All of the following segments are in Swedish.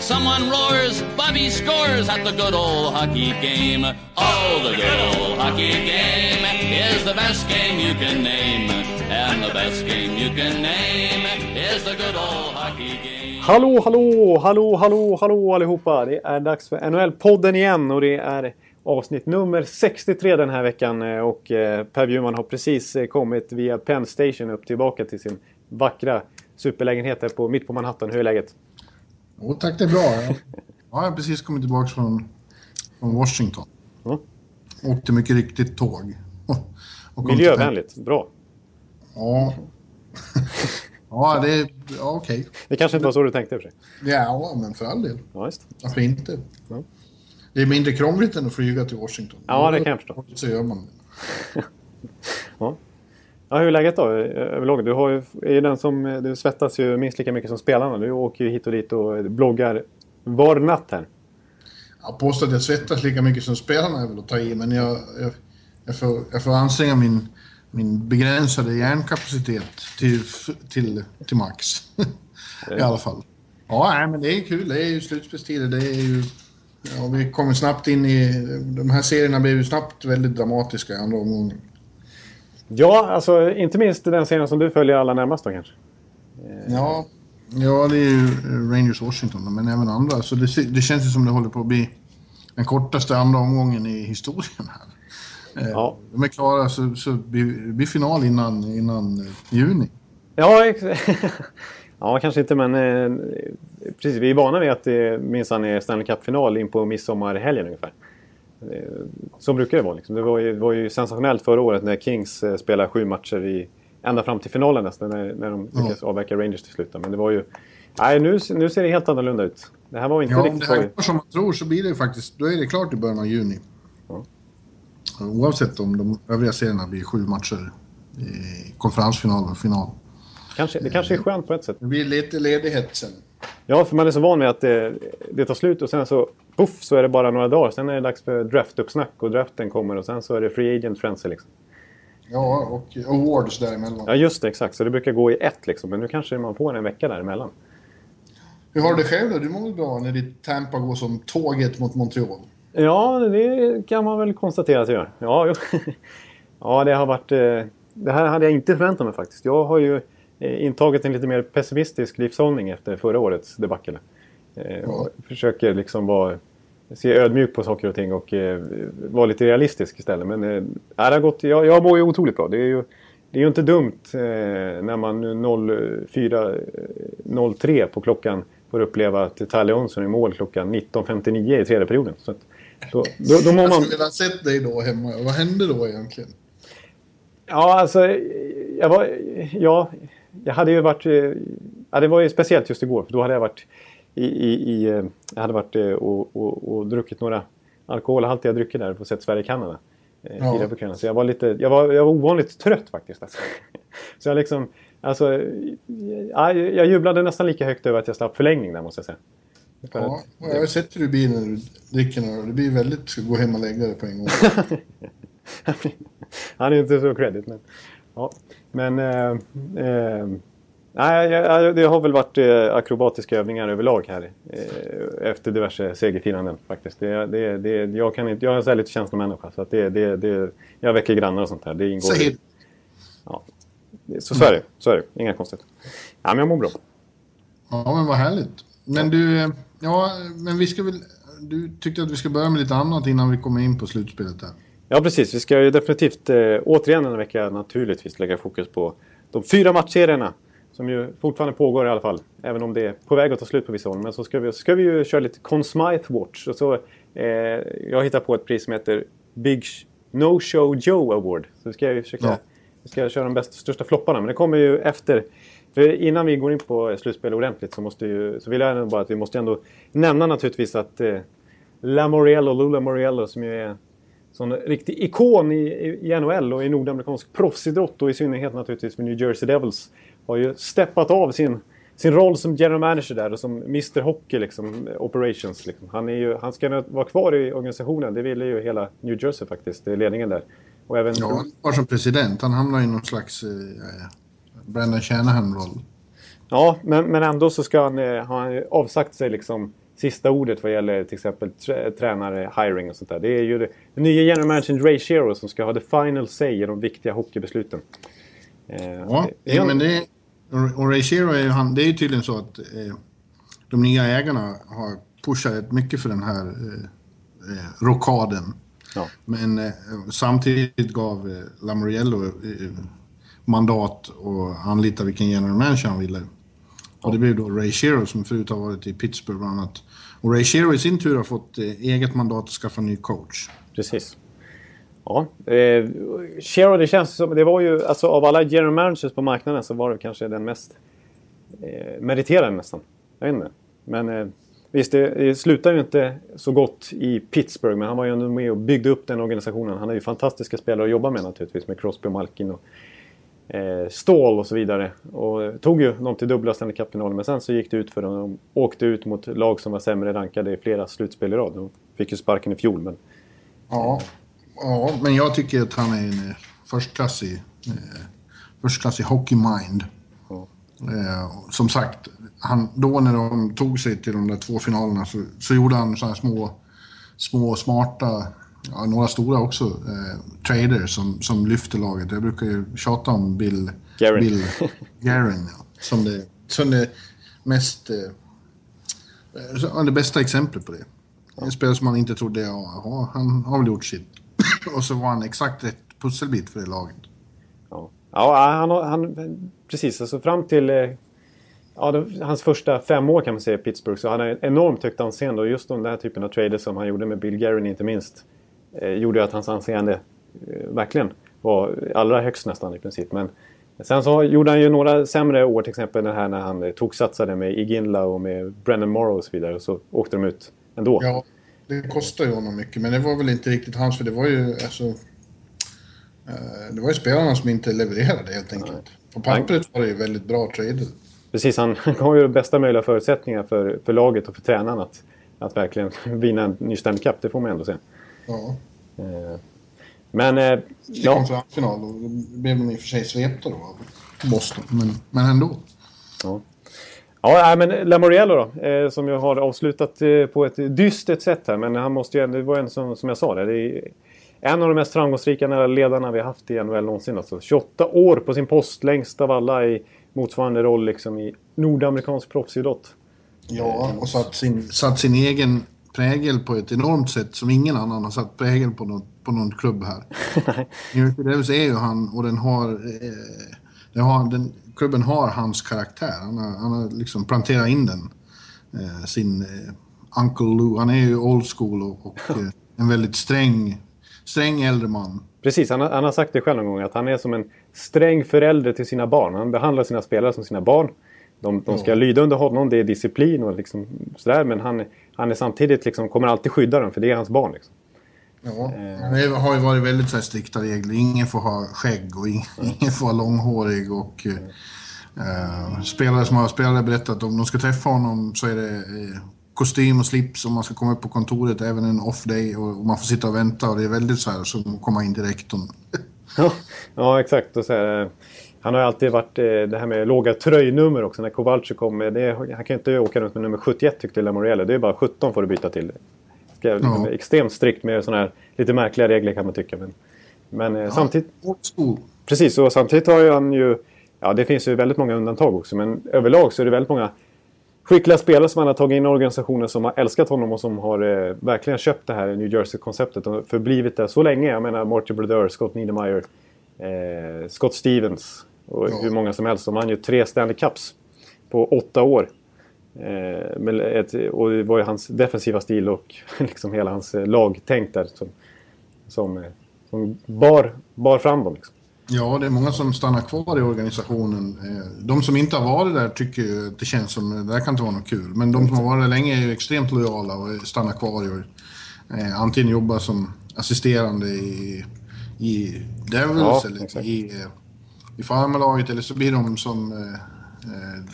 Someone roars, Bobby scores at the good old hockey game. Oh, the good old hockey game is the best game you can name. And the best game you can name is the good old hockey game. Hallå, hallå, hallå, hallå, hallå allihopa! Det är dags för NHL-podden igen och det är avsnitt nummer 63 den här veckan. Och eh, Per Bjurman har precis eh, kommit via Penn Station upp tillbaka till sin vackra superlägenhet här på, mitt på Manhattan. Hur är läget? Jo tack, det är bra. Jag, ja, jag har precis kommit tillbaka från, från Washington. Ja. Åkte mycket riktigt tåg. Miljövänligt, bra. Ja. ja, det är ja, okej. Det kanske inte var så du tänkte i och för sig. Ja, men för all del. Ja, just. Varför inte? Ja. Det är mindre krångligt än att flyga till Washington. Ja, det kan jag förstå. Så gör man det. Ja. Ja, hur är läget då eh, överlag? Du har ju, är ju den som, eh, du svettas ju minst lika mycket som spelarna. Du åker ju hit och dit och bloggar var natt här. Jag påstår att jag svettas lika mycket som spelarna är väl att ta i, men jag, jag, jag, får, jag får anstränga min, min begränsade hjärnkapacitet till, till, till max. I alla fall. Ja, nej, men det är kul. Det är ju slutspelstider. Det är ju... Ja, vi kommer snabbt in i... De här serierna blev ju snabbt väldigt dramatiska i andra omgången. Ja, alltså inte minst den serien som du följer allra närmast då kanske. Ja, ja, det är ju Rangers Washington, men även andra. Så det, det känns ju som det håller på att bli den kortaste andra omgången i historien här. Eh, Ja. De är klara så, så blir blir final innan, innan eh, juni. Ja, ja kanske inte men eh, precis. Vi är vana vid att det minsann är Stanley Cup-final in på midsommarhelgen ungefär. Eh, Så brukar det vara. Liksom. Det var ju, var ju sensationellt förra året när Kings eh, spelade sju matcher i, ända fram till finalen nästan när, när de lyckades avverka Rangers till slut. Men det var ju... Nej, nu, nu ser det helt annorlunda ut. Det här var inte Ja, om riktigt det så... här går som man tror så blir det faktiskt, då är det klart i början av juni. Ja. Oavsett om de övriga serierna blir sju matcher i konferensfinal och final. Kanske, det kanske är skönt på ett sätt. Det blir lite ledighet sen. Ja, för man är så van vid att det, det tar slut och sen så puff så är det bara några dagar. Sen är det dags för draftuppsnack och draften kommer och sen så är det free agent frenzy liksom. Ja, och awards däremellan. Ja, just det. Exakt. Så det brukar gå i ett liksom. Men nu kanske man får en vecka däremellan. Hur har du det själv då? Du mår bra när ditt Tampa går som tåget mot Montreal? Ja, det kan man väl konstatera att det gör. Ja, ja det har varit... eh, Det här hade jag inte förväntat mig faktiskt. Jag har ju intagit en lite mer pessimistisk livshållning efter förra årets debacle. Eh, och försöker liksom vara... Se ödmjuk på saker och ting och eh, vara lite realistisk istället. Men eh, det har gått, jag, jag mår ju otroligt bra. Det är ju, det är ju inte dumt eh, när man 04.03 på klockan får uppleva att Tyler Johnson är mål klockan 19.59 i tredje perioden. Så att, då, då, då mår Jag man... skulle ha sett dig då hemma. Vad hände då egentligen? Ja, alltså... Jag var... Ja, jag hade ju varit... eh, Ja, det var ju speciellt just igår. För då hade jag varit i... i, i eh, jag hade varit eh, och, och, och druckit några alkoholhaltiga drycker där på sett Sverige-Kanada. Ja. på. Så jag var lite... Jag var, jag var ovanligt trött faktiskt. Alltså. Så jag liksom... Alltså... Ja, jag jublade nästan lika högt över att jag slapp förlängning där måste jag säga. För Ja, att- jag har sett hur det blir när du dricker några. Det blir väldigt... Ska gå hem och lägga dig på en gång. Han är inte så credit men... Ja. Men... Eh, eh, nej, det har väl varit eh, akrobatiska övningar överlag här. Efter diverse segerfiranden faktiskt. Det, det, det, jag, kan inte, jag är här lite känslomänniska så att det, det, det, jag väcker grannar och sånt här. Det ingår i, ja, så, så är det. Så är det. Inga konstigt. Ja, men jag mår bra. Ja, men vad härligt. Men du... Ja, men vi ska väl... Du tyckte att vi ska börja med lite annat innan vi kommer in på slutspelet där. Ja, precis. Vi ska ju definitivt eh, återigen den här veckan naturligtvis lägga fokus på de fyra matchserierna. Som ju fortfarande pågår i alla fall. Även om det är på väg att ta slut på vissa håll. Men så ska vi, ska vi ju köra lite Conn Smythe Watch. Och så, eh, jag hittar på ett pris som heter Big No Show Joe Award. Så ska jag ju försöka Ja. vi ska köra de bästa, största flopparna. Men det kommer ju efter. För innan vi går in på slutspel ordentligt så, måste ju, så vill jag ändå bara att vi måste ändå nämna naturligtvis att eh, Lamoriello, Lula Moriello som ju är sån riktig ikon i, i NHL och i nordamerikansk proffsidrott och i synnerhet naturligtvis för New Jersey Devils. Har ju steppat av sin, sin roll som general manager där och som Mr Hockey liksom, operations. Liksom. Han, är ju, han ska vara kvar i organisationen, det ville ju hela New Jersey faktiskt, ledningen där. Och även... Ja, han som president, han hamnar i någon slags eh, Brendan Shanahan-roll. Ja, men, men ändå så ska han, eh, har han avsagt sig liksom sista ordet vad gäller till exempel tränare, hiring och sånt där. Det är ju den nya general managern Ray Shero som ska ha the final say i de viktiga hockeybesluten. Eh, ja, det, men det, och Ray Shero är ju han, det är ju tydligen så att eh, de nya ägarna har pushat mycket för den här eh, eh rockaden. Ja. Men eh, samtidigt gav eh, Lamoriello eh, mandat och anlita vilken general manager han ville. Och det blev då Ray Shero som förut har varit i Pittsburgh bland annat. Och Ray Shero i sin tur har fått eh, eget mandat att skaffa ny coach. Precis. Ja, eh, Shero det känns som, det var ju, alltså av alla general managers på marknaden så var det kanske den mest eh, meriterade nästan. Jag vet inte. Men eh, visst, det, det slutar ju inte så gott i Pittsburgh, men han var ju ändå med och byggde upp den organisationen. Han är ju fantastiska spelare att jobba med naturligtvis, med Crosby och Malkin och eh, stål och så vidare. Och tog ju dem till dubbla Stanley Cup-finaler men sen så gick det ut för dem. De åkte ut mot lag som var sämre rankade i flera slutspel i rad. De fick ju sparken i fjol men... Ja, ja men jag tycker att han är en eh, förstklassig, eh, förstklassig hockey-mind. Ja. Eh, som sagt, han, då när de tog sig till de där två finalerna så, så gjorde han sådana små, små smarta ja, några stora också, eh, traders som, som lyfter laget. Jag brukar ju tjata om Bill Garen, Bill Garen ja, som, det, som det mest... Eh, det bästa exemplet på det. En spelare som man inte trodde, ja, han har väl gjort sitt. Och så var han exakt rätt pusselbit för det laget. Ja, ja han, han, precis. Alltså fram till eh, ja, det, hans första fem år kan man säga i Pittsburgh så hade han enormt högt anseende och just de där typen av traders som han gjorde med Bill Guerin inte minst gjorde att hans anseende eh, verkligen var allra högst nästan i princip. Men sen så gjorde han ju några sämre år, till exempel den här när han eh, tog satsade med Iginla och med Brennan Morrow och så vidare. Och så åkte de ut ändå. Ja, det kostade ju honom mycket, men det var väl inte riktigt hans, för det var ju alltså... Eh, det var ju spelarna som inte levererade helt enkelt. På pappret var det ju väldigt bra trade. Precis, han gav ju bästa möjliga förutsättningar för, för laget och för tränaren att, att verkligen vinna en ny Stanley Cup, det får man ändå säga. Ja. Eh, men... Eh, I ja. konferensfinal och blev de i och för sig svepta då av Boston, men, men ändå. Ja. Ja, men Lamoriello då, eh, som jag har avslutat eh, på ett dystert sätt här. Men han måste ju, det var en som, som jag sa, det, det är en av de mest framgångsrika ledarna vi har haft i NHL någonsin. Alltså 28 år på sin post, längst av alla i motsvarande roll liksom i nordamerikansk proffsidrott. Ja, och satt sin, satt sin egen prägel på ett enormt sätt som ingen annan har satt prägel på, något, på någon klubb här. New Devils är ju han och den har, eh, den har den, klubben har hans karaktär. Han har, han har liksom planterat in den. Eh, sin eh, Uncle Lou, han är ju old school och, och eh, en väldigt sträng, sträng äldre man. Precis, han har, han har sagt det själv någon gång att han är som en sträng förälder till sina barn. Han behandlar sina spelare som sina barn. De, de ska ja. lyda under honom, det är disciplin och liksom sådär. Men han, han är samtidigt liksom, kommer alltid skydda dem för det är hans barn. Liksom. Ja, det har ju varit väldigt så här, strikta regler. Ingen får ha skägg och ingen, ingen får vara långhårig. Och, uh, spelare som har spelare berättat att om de ska träffa honom så är det uh, kostym och slips om man ska komma upp på kontoret även en off day och, och man får sitta och vänta och det är väldigt så här som att komma in direkt. ja, ja, exakt. Och så här, han har alltid varit eh, det här med låga tröjnummer också. När Kowalczyk kom med det, han kan inte åka runt med nummer 71 tyckte Lamoriello. Det är bara 17 får du byta till. Ska, ja. Extremt strikt med sådana här lite märkliga regler kan man tycka. Men, men eh, ja, samtidigt... Precis, och samtidigt har han ju... Ja, det finns ju väldigt många undantag också. Men överlag så är det väldigt många skickliga spelare som han har tagit in i organisationen som har älskat honom och som har eh, verkligen köpt det här New Jersey-konceptet och förblivit där så länge. Jag menar Marty Brodeur, Scott Niedermayer, eh, Scott Stevens, och ja. hur många som helst. De vann ju tre Stanley Cups på åtta år. Eh, ett, och det var ju hans defensiva stil och liksom hela hans eh, lagtänk där som, som, eh, som bar, bar fram dem. Liksom. Ja, det är många som stannar kvar i organisationen. Eh, de som inte har varit där tycker ju att det känns som det där kan inte vara något kul. Men de som har varit där länge är ju extremt lojala och stannar kvar och eh, antingen jobbar som assisterande i, i Devils Ja, eller exakt. i, i farmarlaget eller så blir de som eh, eh,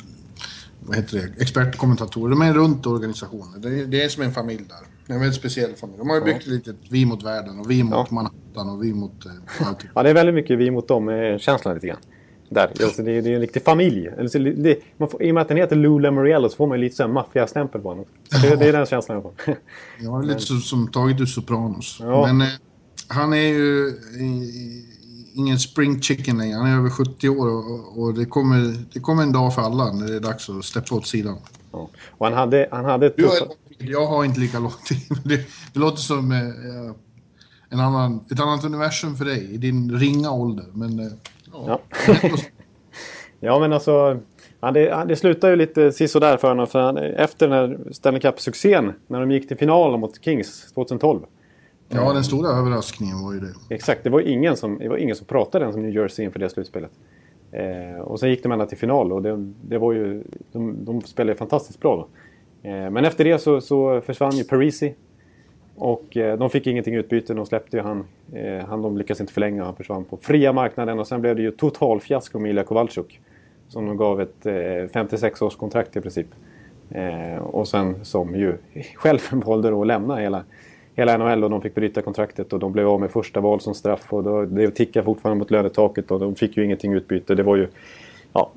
vad heter det, expertkommentatorer. De är runt organisationen. Det är, det är som en familj där. Det är en väldigt speciell familj. De har ju byggt lite vi mot världen och vi mot Manhattan och vi mot eh. Ja, det är väldigt mycket vi mot dem-känslan lite grann. Där. Alltså, det, är, det är en riktig familj. Eller så det, man får, I och med att den heter Lou Lamoriello så får man lite maffiastämpel på honom. Det, det är den känslan jag får. Ja, lite som, som tagit ur Sopranos. Ja. Men eh, han är ju eh, ingen spring chicken längre. Han är över 70 år och, och det, kommer, det kommer en dag för alla när det är dags att släppa åt sidan. Ja. Och han hade, han hade ett tid, jag har inte lika lång tid. Det, det låter som eh, en annan, ett annat universum för dig i din ringa ålder. Men eh, Ja. Ja, men alltså... Ja, det, ja, det slutade ju lite sisådär för honom. För han, efter den här Stanley Cup-succén, när de gick till finalen mot Kings 2012 ja, den stora överraskningen var ju det. Exakt, det var ingen som, det var ingen som pratade ens om New Jersey inför det slutspelet. Eh, och sen gick de ända till final och det, det var ju, de, de spelade fantastiskt bra då. Eh, men efter det så, så försvann ju Parisi. Och eh, de fick ingenting i utbyte, de släppte ju han. Eh, han de lyckades inte förlänga, han försvann på fria marknaden. Och sen blev det ju total fiasko med Ilja Kowalczuk. Som de gav ett eh, 56-årskontrakt i princip. Eh, och sen som ju själv valde då att lämna hela, hela NHL och de fick bryta kontraktet och de blev av med första val som straff och då, det tickade fortfarande mot lönetaket och de fick ju ingenting i utbyte. Det var ju... Ja,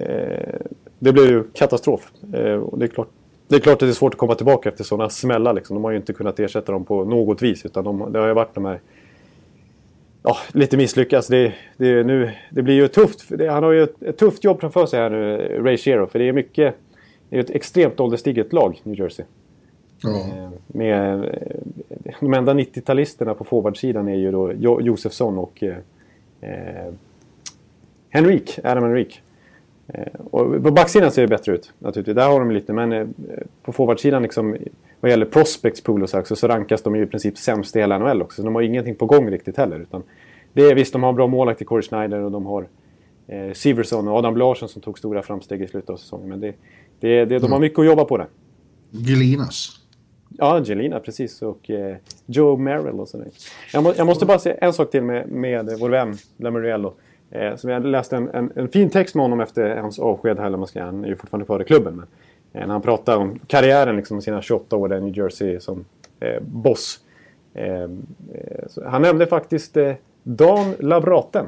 eh, det blev ju katastrof. Eh, och det, är klart, det är klart att det är svårt att komma tillbaka efter sådana smällar. Liksom. De har ju inte kunnat ersätta dem på något vis utan de, det har ju varit de här ja, lite misslyckas. Det, det, nu, det blir ju tufft. Det, han har ju ett, ett tufft jobb framför sig här nu, Ray Shero. För det är mycket... Det är ett extremt ålderstiget lag, New Jersey. Eh, Med, de enda 90-talisterna på forwardsidan är ju då Jo- Josefsson och eh, eh, Henrik, Adam Henrik. Eh, och på backsidan ser det bättre ut naturligtvis. Där har de lite, men eh, på forwardsidan liksom, vad gäller prospects pool och så, rankas de ju i princip sämst i hela NHL också. Så de har ingenting på gång riktigt heller. Utan det är, visst, de har bra målvakt i Corey Schneider och de har eh, Siversson och Adam Larsson som tog stora framsteg i slutet av säsongen. Men det, det, det, de har mycket att jobba på där. Gelinas. Ja, Angelina precis. Och eh, Joe Merrill och sådär. Jag, må, jag måste bara säga en sak till med, med vår vän Lamoriello. Eh, som jag läste en, en, en fin text med honom efter hans avsked här. eller man ska- Han är ju fortfarande kvar i klubben. Men, eh, när han pratar om karriären, liksom, sina 28 år där i New Jersey som eh, boss. Eh, eh, han nämnde faktiskt eh, Dan Labraten.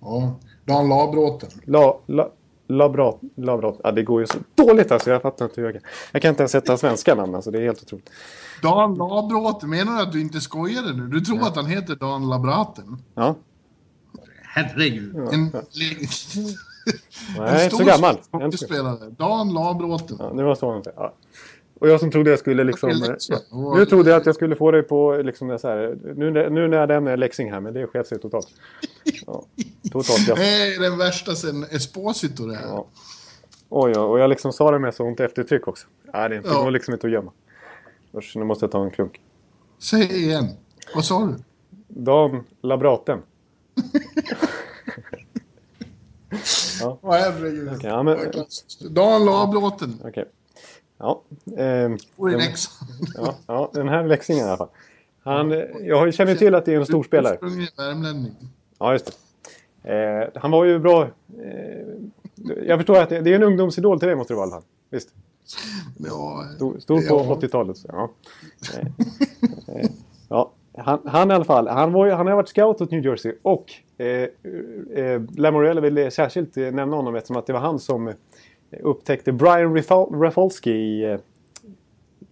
Ja. Dan Labråten. La, la, labrat, labrat. Ja, det går ju så dåligt alltså. Jag fattar inte hur jag kan. Jag kan inte ens sätta svenska namn alltså. Det är helt otroligt. Dan Labråten, menar du att du inte skojade nu? Du tror att han heter Dan Labraten? Ja. Herregud. En, Nej, inte så gammal. hockeyspelare. Dan Labråten. Ja, det var så han. Ja. Och jag som trodde jag skulle liksom... Eh, Nu trodde jag att jag skulle få dig på liksom så här, nu, nu när jag nämner här, men det sket sig totalt. Ja, totalt ja. Det är den värsta sen Esposito det här. ja. Oj, oj, och jag liksom sa det med sånt eftertryck också. Nej, det, det Ja. går liksom inte att gömma. Usch, nu måste jag ta en klunk. Säg igen. Vad sa du? Dan Labraten. Åh herregud. Ja, men-. Dan Labråten. Okej. Ja, ehm, Och i den, Leksand. ja, ja, den här Leksingen i alla fall. Han, eh, jag känner till att det är en stor spelare. Ursprunglig värmlänning. Ja, just det. Eh, han var ju bra. Eh, jag förstår att det, det är en ungdomsidol till dig måste det vara. Visst? Ja, Stor, stor på Ja. 80-talet. så, Ja. Eh, eh, ja. Han, han i alla fall. Han, var, ju- han har varit scout åt New Jersey. Och eh, eh, Lamoriello ville särskilt eh, nämna honom eftersom att det var han som eh, upptäckte Brian Rafal- Rafalski i, eh,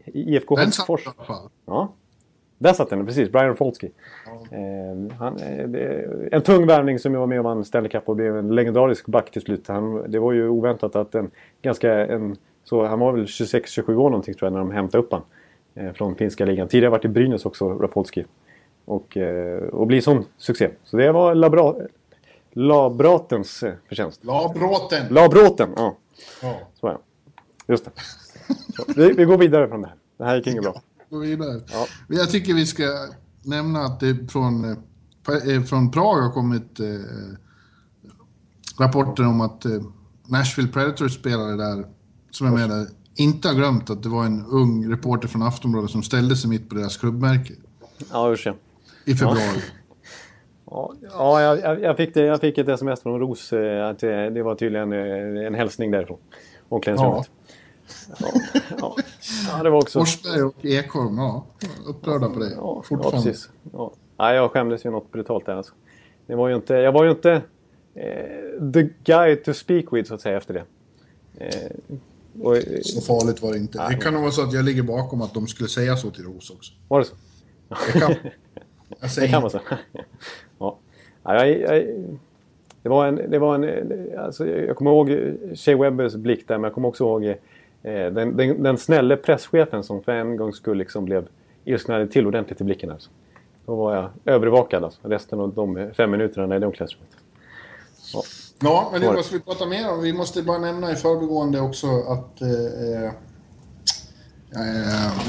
i IFK den satt Helsingfors. alla fall. Ja, där satt den. Precis, Brian. Eh, han, eh, det- en tung värvning som jag var med och vann Stanley Cup och blev en legendarisk back till slut. Han, det var ju oväntat att en ganska... En, så han var väl 26-27 år någonting tror jag när de hämtade upp han eh, från finska ligan. Tidigare varit i Brynäs också, Rafalski. Och, eh, och bli sån succé. Så det var Labra, Labratens eh, förtjänst. Labråten. Labråten, ja. Ja, Så är det. Just det. Så, vi, vi går vidare från det här. Det här gick inget bra. gå vidare. Ja. Jag tycker vi ska nämna att det från, eh, från Prag har kommit eh, rapporter om att eh, Nashville Predators spelare där, som är med där, inte har glömt att det var en ung reporter från Aftonbladet som ställde sig mitt på deras klubbmärke Ja, usch ja. i februari. Ja, ja jag, jag, jag, fick det, jag fick ett sms från Ros eh, att det, det var tydligen eh, en hälsning därifrån. Omklädningsrummet. Ja. Ja. ja, det var också... Forsberg och Ekholm, ja. Upprörda på det. Ja, ja Fortfarande. precis. Ja. Nej, jag skämdes ju något brutalt där alltså. Det var ju inte, jag var ju inte eh, the guy to speak with så att säga efter det. Eh, och, eh, Så farligt var det inte. Det kan nog vara så att jag ligger bakom att de skulle säga så till Ros också. var det så? Det kan, jag Det säger kan vara så. Ja. Ja, jag, jag, det var en... Det var en alltså, jag kommer ihåg Shea Webbers blick där, men jag kommer också ihåg eh, den, den, den snälle presschefen som för en gång skulle liksom blev ilsknade till ordentligt i blicken. Alltså. Då var jag övervakad alltså, resten av de fem minuterna i det omklädningsrummet. Ja. Ja, men det Var det? ska vi prata mer om? Vi måste bara nämna i förbigående också att eh, eh,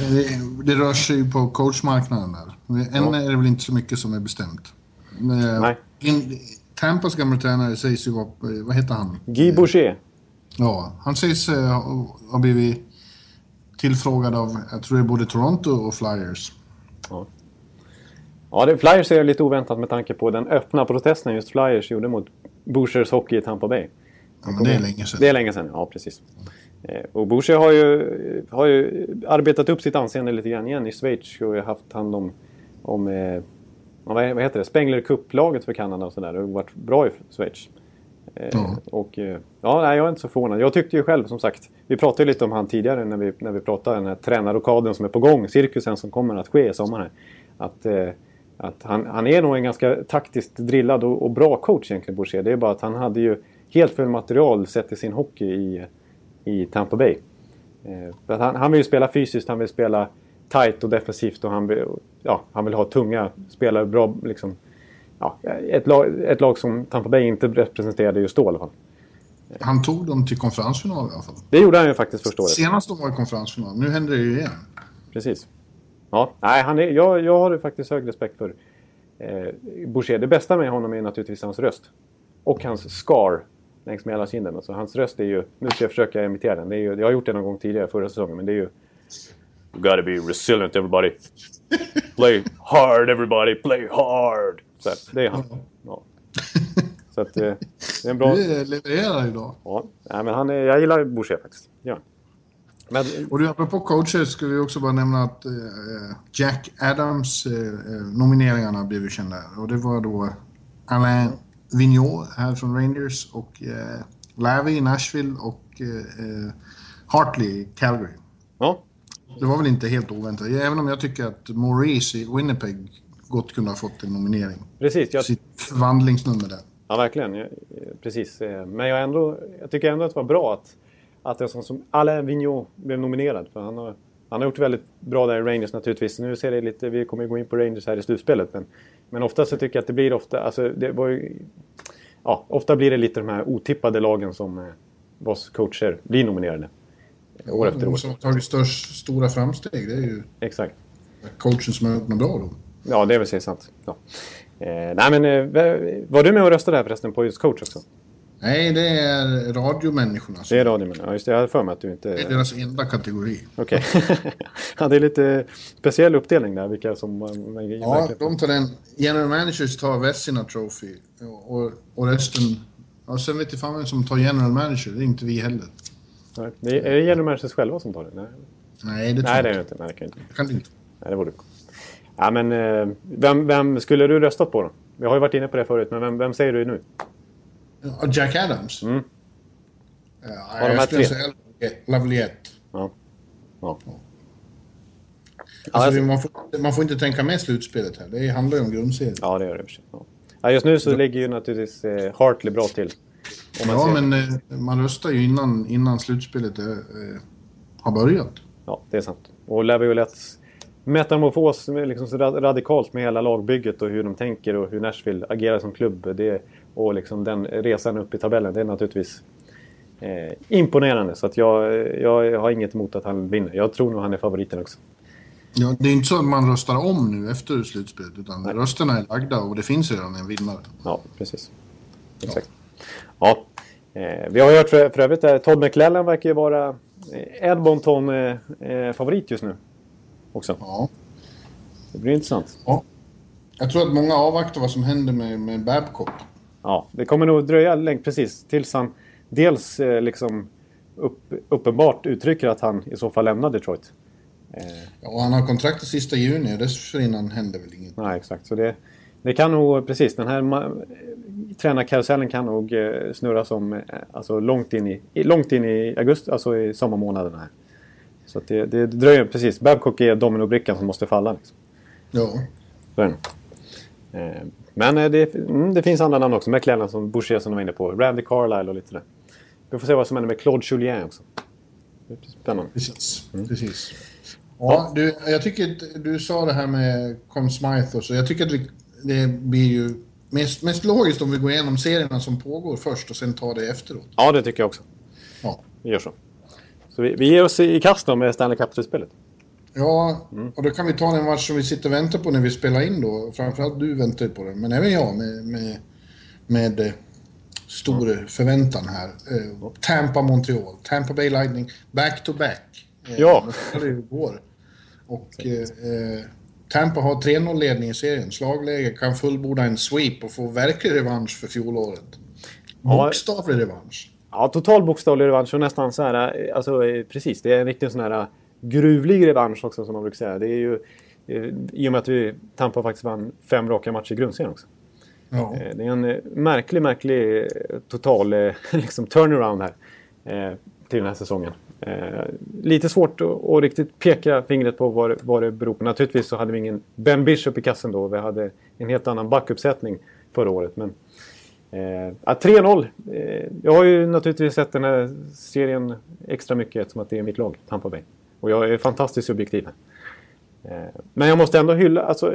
det, det rör sig på coachmarknaden där. Än Ja. är det väl inte så mycket som är bestämt. Eh, Nej. In, Tampas gamla tränare sägs ju vara, eh, vad heter han? Guy Boucher. Ja, han sägs eh, ha blivit tillfrågad av, jag tror det är både Toronto och Flyers. Ja, det, Flyers är lite oväntat med tanke på den öppna protesten just Flyers gjorde mot Bouchers hockey i Tampa Bay. Ja, men det är länge sedan. Det är länge sedan, ja precis. Eh, Och Boucher har ju, har ju arbetat upp sitt anseende lite grann igen i Schweiz och haft hand om, om eh, ja, vad heter det, Spengler Cup-laget för Kanada och sådär. Det har varit bra i Schweiz. Ja. Och eh, ja, nej, jag är inte så förvånad. Jag tyckte ju själv som sagt, vi pratade lite om han tidigare när vi, när vi pratade den här tränarrokaden som är på gång, cirkusen som kommer att ske i sommar här. Att, eh, att han, han är nog en ganska taktiskt drillad och, och bra coach egentligen, Boucher. Det är bara att han hade ju helt fel material sett i sin hockey i, i Tampa Bay. Eh, han, han vill ju spela fysiskt, han vill spela tight och defensivt och han vill, ja, han vill ha tunga spelare, bra liksom. Ja, ett, lag, ett lag som Tampa Bay inte representerade just då i alla fall. Han tog dem till konferensfinal i alla fall. Det gjorde han ju faktiskt första året. Senast de var i konferensfinal. Nu händer det ju igen. Precis. Ja, nej, han är, jag, jag har faktiskt hög respekt för eh, Boucher. Det bästa med honom är naturligtvis hans röst. Och hans scar längs med hela kinden. Alltså, hans röst är ju... Nu ska jag försöka imitera den. Det är ju, jag har gjort det någon gång tidigare förra säsongen, men det är ju... You gotta be resilient everybody. Play hard everybody, play hard. Så här, det är han. Ja. Så att, eh, det är en bra... Du levererar idag. Ja, nej, men han är, jag gillar Boucher faktiskt. Ja. Men, Och du, apropå coacher ska vi också bara nämna att eh, Jack Adams eh, eh, nomineringarna blev ju kända. Och det var då Alain Vigneault här från Rangers och eh, Lavy i Nashville och eh, eh, Hartley i Calgary. ja, Det var väl inte helt oväntat, även om jag tycker att Maurice i Winnipeg gott kunde ha fått en nominering. precis. Jag, Sitt förvandlingsnummer där. Ja, verkligen. Jag, precis. Men jag, ändå, jag tycker ändå att det var bra att, att en sån som Alain Vigneault blev nominerad. För han har, han har gjort väldigt bra där i Rangers naturligtvis. Nu ser det lite, vi kommer gå in på Rangers här i slutspelet. Men, men ofta så tycker jag att det blir ofta, alltså det var ju, ja, ofta blir det lite de här otippade lagen som eh, vars coacher blir nominerade. År efter år. Som har tagit störst, stora framsteg, det är ju Exakt. coachen som har gjort något bra då. Ja, det är väl säkert sant. Ja. Eh, nej men, eh, var du med och röstade här förresten på just coach också? Nej, det är radiomänniskorna. Det är radio, men ja, just det. Jag hade för mig att du inte... Det är deras enda kategori. Okej. ja, det är lite speciell uppdelning där, vilka som... Ja, de tar den. General managers tar Vessina Trophy och, och resten... Ja, sen vet jag fan vem som tar general manager. Det är inte vi heller. Nej, det är, är det general managers själva som tar det? Nej, Nej, det tror Nej det är jag inte. Nej, det kan jag inte. Det kan det inte. Nej, det borde Ja, men eh, vem, vem skulle du röstat på då? Jag har ju varit inne på det förut, men vem, vem säger du nu? Ja, Jack Adams? Mm. Ja, de här jag skulle tre? säga Lavaliette. Ja. Ja. Alltså, alltså- man, får, man får inte tänka med slutspelet här. Det handlar ju om grundserien. Ja, det gör det. Ja. Ja, just nu så ligger ju naturligtvis eh, Hartley bra till. Ja, ser- men eh, man röstar ju innan, innan slutspelet eh, eh, har börjat. Ja, det är sant. Och Laviolettes metamorfos liksom så ra- radikalt med hela lagbygget och hur de tänker och hur Nashville agerar som klubb. Det, och liksom den resan upp i tabellen, det är naturligtvis eh, imponerande. Så att jag, jag har inget emot att han vinner. Jag tror nog han är favoriten också. Ja, det är inte så att man röstar om nu efter slutspelet, utan rösterna är lagda och det finns redan en vinnare. Ja, precis. Exakt. Ja. Eh, vi har hört för, för övrigt att Todd McClellan verkar ju vara Edmonton är, är favorit just nu. Också. Ja. Det blir intressant. ja. Jag tror att många avvaktar vad som händer med, med Babcock. Ja, det kommer nog dröja länge precis tills han dels eh, liksom upp, uppenbart uttrycker att han i så fall lämnar Detroit. Eh, Ja, och han har kontrakt till sista juni och dessförinnan händer väl inget. nej, exakt. Så det, det kan nog, precis, den här tränarkarusellen kan nog eh, snurra som, eh, alltså långt in i, långt in i augusti, alltså i sommarmånaderna här. Så det, det dröjer, precis. Babcock är dominobrickan som måste falla. Liksom. Ja. Så det. Eh, Men det, mm, det finns andra namn också. McLellan som Boucher som du var inne på. Randy Carlisle och lite sådär. Vi får se vad som händer med Claude Julien också. Det spännande. Precis. Mm. Precis. Ja, du, jag tycker att du sa det här med Conn Smythe och så. Jag tycker att vi, det blir ju mest, mest logiskt om vi går igenom serierna som pågår först och sen tar det efteråt. Ja, det tycker jag också. Ja. Vi gör så. Så vi, vi ger oss i kast med Stanley Cup-slutspelet. Ja, Mm. och då kan vi ta den match som vi sitter och väntar på när vi spelar in då. Framförallt du väntar på den, men även jag med, med, med eh, stor förväntan här. Eh, Tampa-Montreal, Tampa Bay Lightning, back-to-back. Eh, Ja. de spelade ju igår. Och eh, eh, Tampa har 3-0-ledning i serien. Slagläge kan fullborda en sweep och få verklig revansch för fjolåret. Bokstavlig revansch. Ja, total bokstavlig revansch och nästan så här, alltså eh, precis, det är en riktig sån här eh, gruvlig revansch också som man brukar säga. Det är ju eh, i och med att vi Tampa faktiskt vann fem raka matcher i grundserien också. Ja. Det är en märklig, märklig total liksom turnaround här till den här säsongen. Eh, lite svårt att, riktigt peka fingret på vad, det- vad det beror på. Naturligtvis så hade vi ingen Ben Bishop i kassen då. Vi hade en helt annan backuppsättning förra året. Men, eh, ja, 3-0. Eh, jag har ju naturligtvis sett den här serien extra mycket eftersom att det är mitt lag, Tampa Bay. Och jag är fantastiskt subjektiv här. Eh, Men jag måste ändå hylla, alltså,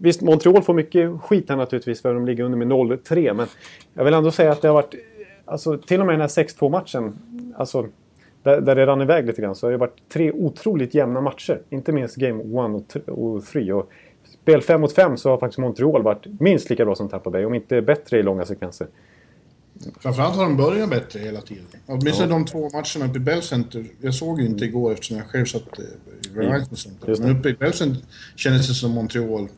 visst Montreal får mycket skit här naturligtvis för att de ligger under med 0-3 men jag vill ändå säga att det har varit, alltså till och med den här 6-2 matchen, alltså där, där det rann iväg lite grann så har det varit tre otroligt jämna matcher. Inte minst Game 1 och 3 och spel 5 mot 5 så har faktiskt Montreal varit minst lika bra som Tampa Bay, om inte bättre i långa sekvenser. Framförallt har de börjat bättre hela tiden. Åtminstone de två matcherna uppe i Bell Center. Jag såg ju inte igår eftersom jag själv satt eh, i Verizon Center. Men uppe i Bell Center kändes det som Montreal,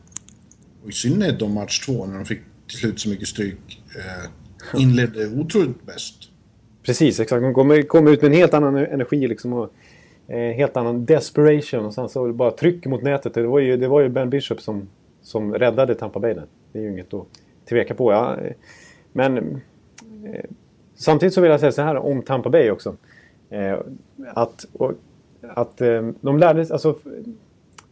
och i synnerhet de match två när de fick till slut så mycket stryk, eh, inledde otroligt bäst. Precis, exakt. De kommer, kommer ut med en helt annan e- energi liksom och eh, helt annan desperation. Och sen så bara tryck mot nätet. Det var ju, det var ju Ben Bishop som, som räddade Tampa Bay där. Det är ju inget att tveka på. Ja. Eh, men eh, samtidigt så vill jag säga så här om Tampa Bay också. Eh, att och, att eh, de lärde sig, alltså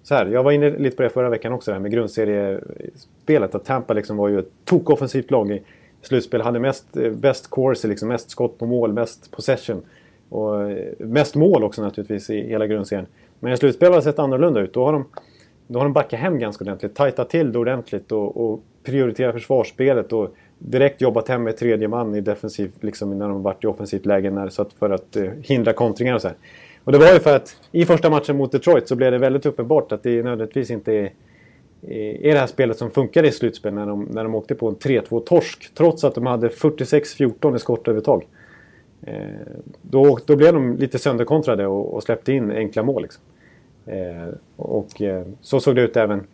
så här, jag var inne lite på det förra veckan också, det här med grundseriespelet. Att Tampa liksom var ju ett tokoffensivt lag i slutspel. Hade mest, eh, bäst corsi, liksom, mest skott på mål, mest possession. Och eh, mest mål också naturligtvis i hela grundserien. Men i slutspel har det sett annorlunda ut. Då har de, då har de backat hem ganska ordentligt. Tajtat till det ordentligt och, och prioriterat försvarsspelet. Och direkt jobbat hem med tredje man i defensiv, liksom när de varit i offensivt läge. När, så att för att eh, hindra kontringar och så här. Och det var ju för att i första matchen mot Detroit så blev det väldigt uppenbart att det nödvändigtvis inte är, är det här spelet som funkade i slutspel när de, när de åkte på en 3-2-torsk. Trots att de hade 46-14 i skottövertag. Eh, då, då blev de lite sönderkontrade och, och släppte in enkla mål. Liksom. Eh, och eh, så såg det ut även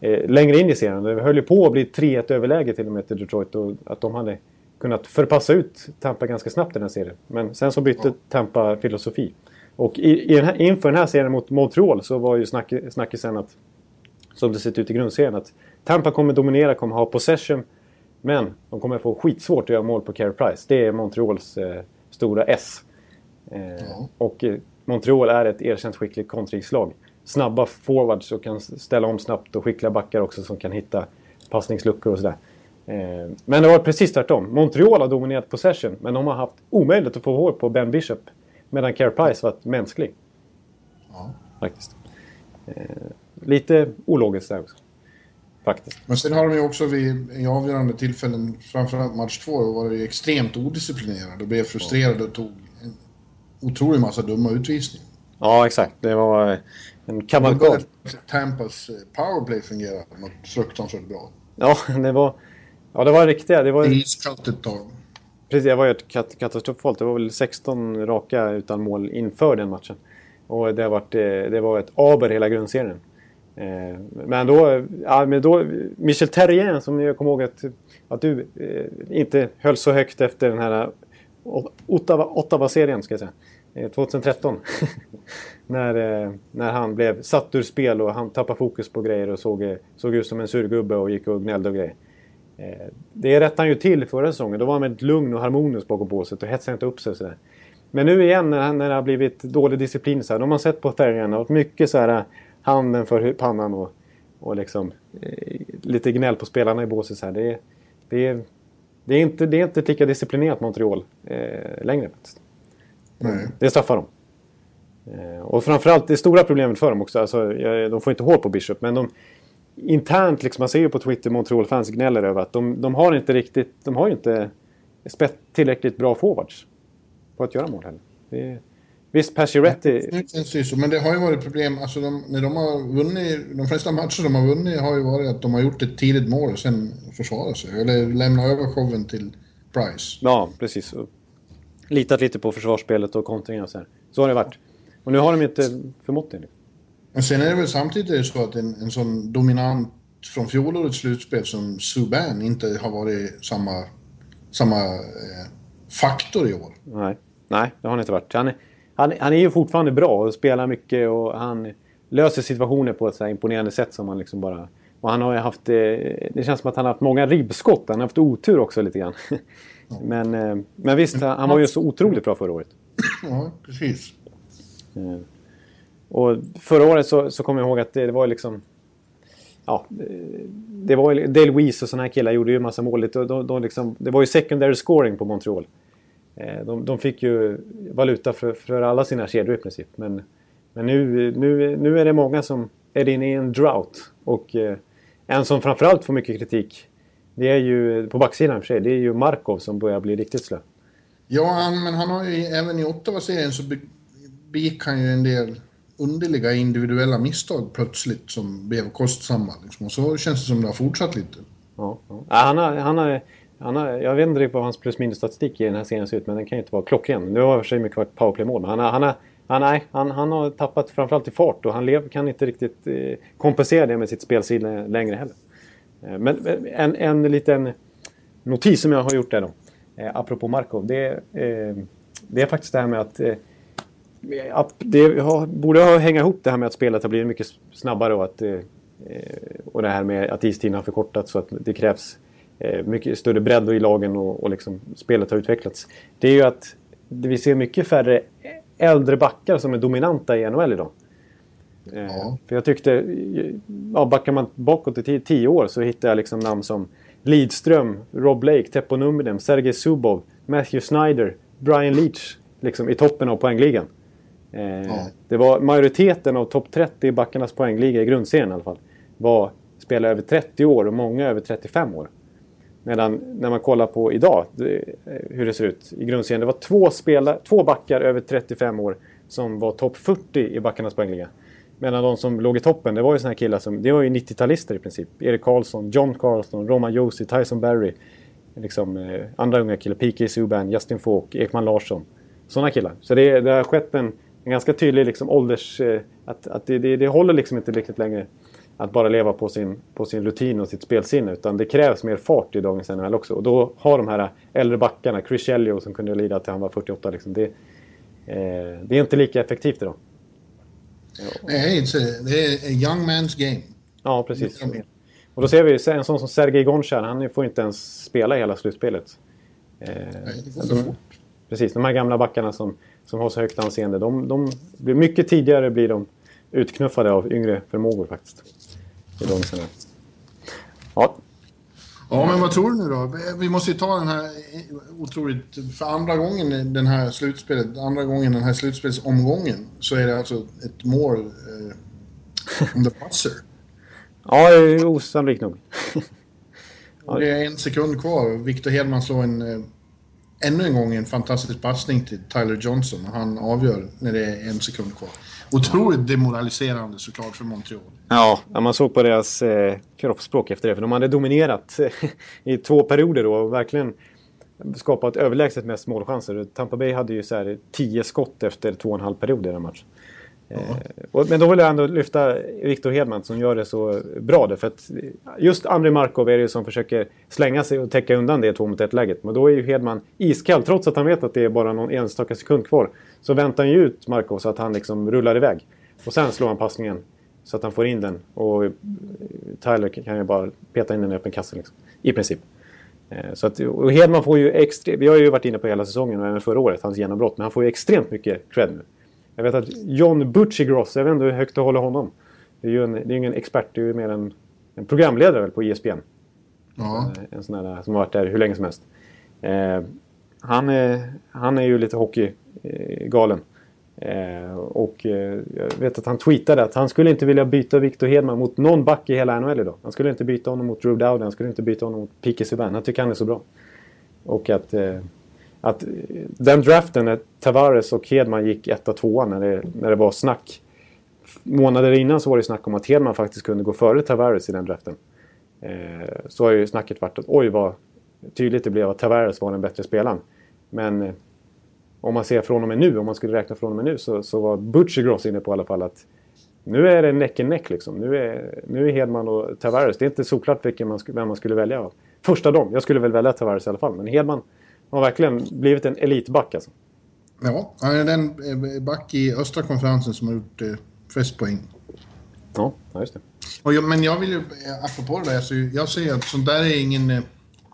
eh, längre in i serien. Det höll ju på att bli 3-1 överläge till och med till Detroit. Och att de hade kunnat förpassa ut Tampa ganska snabbt i den här serien. Men sen så bytte Tampa filosofi. Och i, i den här, inför den här serien mot Montreal så var ju snack, snackisen att, som det sett ut i grundserien, att Tampa kommer dominera, kommer ha possession. Men de kommer få skitsvårt att göra mål på Carey Price. Det är Montreals eh, stora S. Eh, Ja. Och eh, Montreal är ett erkänt skickligt kontringslag. Snabba forwards som kan ställa om snabbt och skickliga backar också som kan hitta passningsluckor och sådär. Eh, men det var precis tvärtom. Montreal har dominerat possession men de har haft omöjligt att få hål på Ben Bishop. Medan Carey Price varit mänsklig. Ja. Faktiskt. Eh, lite ologiskt där också. Faktiskt. Men sen har de ju också vid i avgörande tillfällen, framförallt match två, varit extremt odisciplinerade och blev frustrerade och tog en otrolig massa dumma utvisningar. Ja, exakt. Det var eh, en kavalkad. Tampas eh, powerplay fungera något fruktansvärt bra. Ja, det var... Ja, det var riktiga. Det var... Iskallt ett tag. precis, det var ju ett kat katastrofalt. Det var väl 16 raka utan mål inför den matchen. Och det, varit, det var ett aber hela grundserien. Eh, men då, ja, men då Michel Terrien som jag kommer ihåg att, att du eh, inte höll så högt efter den här eh, Ottawa-serien ska jag säga. 2013. Eh, när, eh, när han blev satt ur spel och han tappade fokus på grejer och såg, såg ut som en surgubbe och gick och gnällde och grejer. Det rättade han ju till förra säsongen. Då var han väldigt lugn och harmonisk bakom båset och hetsade inte upp sig sådär. Men nu igen när, när det har blivit dålig disciplin så här, då har man sett på färgerna och mycket så här handen för pannan och, och liksom eh, lite gnäll på spelarna i båset. Så här. Det, det, det, är inte, det är inte lika disciplinerat Montreal eh, längre. Nej. Det straffar dem. Eh, och framförallt det stora problemet för dem också, alltså, de får inte hål på Bishop, men de internt, liksom, man ser ju på Twitter, Montreal-fans gnäller över att de, de har inte riktigt, de har ju inte tillräckligt bra forwards på att göra mål heller. Det, Visst, Pacioretty... Nu känns det så, men det har ju varit problem. Alltså de, när de har vunnit, de flesta matcher de har vunnit har ju varit att de har gjort ett tidigt mål och sen försvarat sig. Eller lämnat över showen till Price. Ja, precis. Litat lite på försvarsspelet och kontringen och så här. Så har det varit. Och nu har de inte förmått det. Men sen är det väl samtidigt så att en, en sån dominant från fjolårets slutspel som Subban inte har varit samma, samma eh, faktor i år. Nej. Nej, det har han inte varit. Han är, han, han är ju fortfarande bra och spelar mycket och han löser situationer på ett så imponerande sätt som man liksom bara... Och han har ju haft... Eh, det känns som att han har haft många ribbskott. Han har haft otur också lite grann. Men, eh, men visst, han var ju så otroligt bra förra året. Ja, precis. Eh, och förra året så, så kommer jag ihåg att det, det var liksom... Ja, det var Dale Weiss och sådana här killar gjorde ju en massa mål. De, de liksom, det var ju secondary scoring på Montreal. Eh, de, de fick ju valuta för, för alla sina kedjor i princip. Men, men nu, nu, nu är det många som är inne i en drought. Och eh, en som framförallt får mycket kritik, det är ju på backsidan för sig, det är ju Markov som börjar bli riktigt slö. Ja, han, men han har ju även i Ottawa-serien så begick han ju en del underliga individuella misstag plötsligt som blev kostsamma. Liksom. Och så känns det som det har fortsatt lite. Ja, ja. Han, har, han har han har, jag vet inte riktigt vad hans plus minus statistik i den här serien ser ut, men den kan ju inte vara klockren. Nu har i och för sig mycket varit powerplay-mål, men han, har, han, har, han, nej, han, han har tappat framförallt i fart och han lev, kan inte riktigt eh, kompensera det med sitt spelstil längre heller. Eh, men en, en liten notis som jag har gjort där då, eh, apropå Markov, det, eh, det är faktiskt det här med att eh, det har, borde hänga ihop det här med att spelet har blivit mycket snabbare och att eh, eh, och det här med att istiden har förkortats så att det krävs mycket större bredd i lagen och, och liksom spelet har utvecklats. Det är ju att vi ser mycket färre äldre backar som är dominanta i NHL idag. Eh, ja. För jag tyckte, ja, backar man bakåt i tio år så hittar jag liksom namn som Lidström, Rob Blake, Teppo Numminen, Sergej Zubov, Matthew Snyder, Brian Leach liksom i toppen av poängligan. Eh, ja. Det var majoriteten av topp 30 i backarnas poängliga i grundserien i alla fall. Var spelare över 30 år och många över 35 år. Medan när man kollar på idag, eh, hur det ser ut i grundserien. Det var två, spelare, två backar över 35 år som var topp 40 i backarnas poängliga. Medan de som låg i toppen, det var ju såna här killar som, det var ju 90-talister i princip. Erik Karlsson, John Carlson, Roman Josi, Tyson Barry. Liksom, eh, andra unga killar, P.K. Subban, Justin Falk, Ekman Larsson. Sådana killar. Så det, det har skett en, en ganska tydlig liksom, ålders... Eh, att, att det, det, det håller liksom inte riktigt längre att bara leva på sin, på sin rutin och sitt spelsinne. Utan det krävs mer fart i dagens NHL också. Och då har de här äldre backarna, Chris Elio som kunde lida till han var 48, liksom, det, eh, det är inte lika effektivt idag. Nej, det är a young man's game. Ja, precis. Och då ser vi en sån som Sergej Gonchar, han får inte ens spela hela slutspelet. Eh, Nej, det går så fort. Precis, de här gamla backarna som, som har så högt anseende, de, de blir mycket tidigare blir de utknuffade av yngre förmågor faktiskt i dagens Ja. Ja, men vad tror du nu då? Vi måste ju ta den här otroligt... För andra gången den här slutspelet, andra gången den här slutspelsomgången så är det alltså ett mål eh, on the buzzer. ja, det är osannolikt nog. ja. Det är en sekund kvar. Victor Hedman slår en... Eh, ännu en gång en fantastisk passning till Tyler Johnson och han avgör när det är en sekund kvar. Otroligt demoraliserande såklart för Montreal. Ja, man såg på deras eh, kroppsspråk efter det. För de hade dominerat i två perioder då och verkligen skapat överlägset mest målchanser. Tampa Bay hade ju så här 10 skott efter två och en halv period i den matchen. Eh, men då vill jag ändå lyfta Viktor Hedman som gör det så bra. Där, för att just Andrei Markov är det som försöker slänga sig och täcka undan det två mot ett läget. Men då är ju Hedman iskall. Trots att han vet att det är bara någon enstaka sekund kvar. Så väntar han ju ut Markov så att han liksom rullar iväg. Och sen slår han passningen så att han får in den. Och Tyler kan ju bara peta in den i öppen kasse liksom. I princip. Eh, så att, och Hedman får ju extremt... Vi har ju varit inne på hela säsongen och även förra året, hans genombrott. Men han får ju extremt mycket cred nu. Jag vet att John Butchigross, jag vet inte hur högt du håller honom. Det är ju en, det är ingen expert, det är ju mer en, en programledare väl på ESPN. Ja. En, en sån där som har varit där hur länge som helst. Eh, han, är, han är ju lite hockeygalen. Eh, eh, och eh, jag vet att han tweetade att han skulle inte vilja byta Victor Hedman mot någon back i hela NHL idag. Han skulle inte byta honom mot Drew Dowden, han skulle inte byta honom mot Pique Subban. Han tycker han är så bra. Och att eh, att eh, den draften när Tavares och Hedman gick etta, tvåa när det, när det var snack. Månader innan så var det snack om att Hedman faktiskt kunde gå före Tavares i den draften. Eh, så har ju snacket varit att oj vad tydligt det blev att Tavares var den bättre spelaren. Men eh, om man ser från och med nu, om man skulle räkna från och med nu så, så var Butcher inne på i alla fall att nu är det neck and neck liksom. Nu är, nu är Hedman och Tavares. Det är inte såklart vilken man, vem man skulle välja. Första dem. Jag skulle väl välja Tavares i alla fall. Men Hedman har verkligen blivit en elitback alltså. Ja, han är den eh, back i östra konferensen som har gjort eh, flest poäng. Ja, just det. Och jag, men jag vill ju, apropå det där, så jag säger att sånt där är ingen,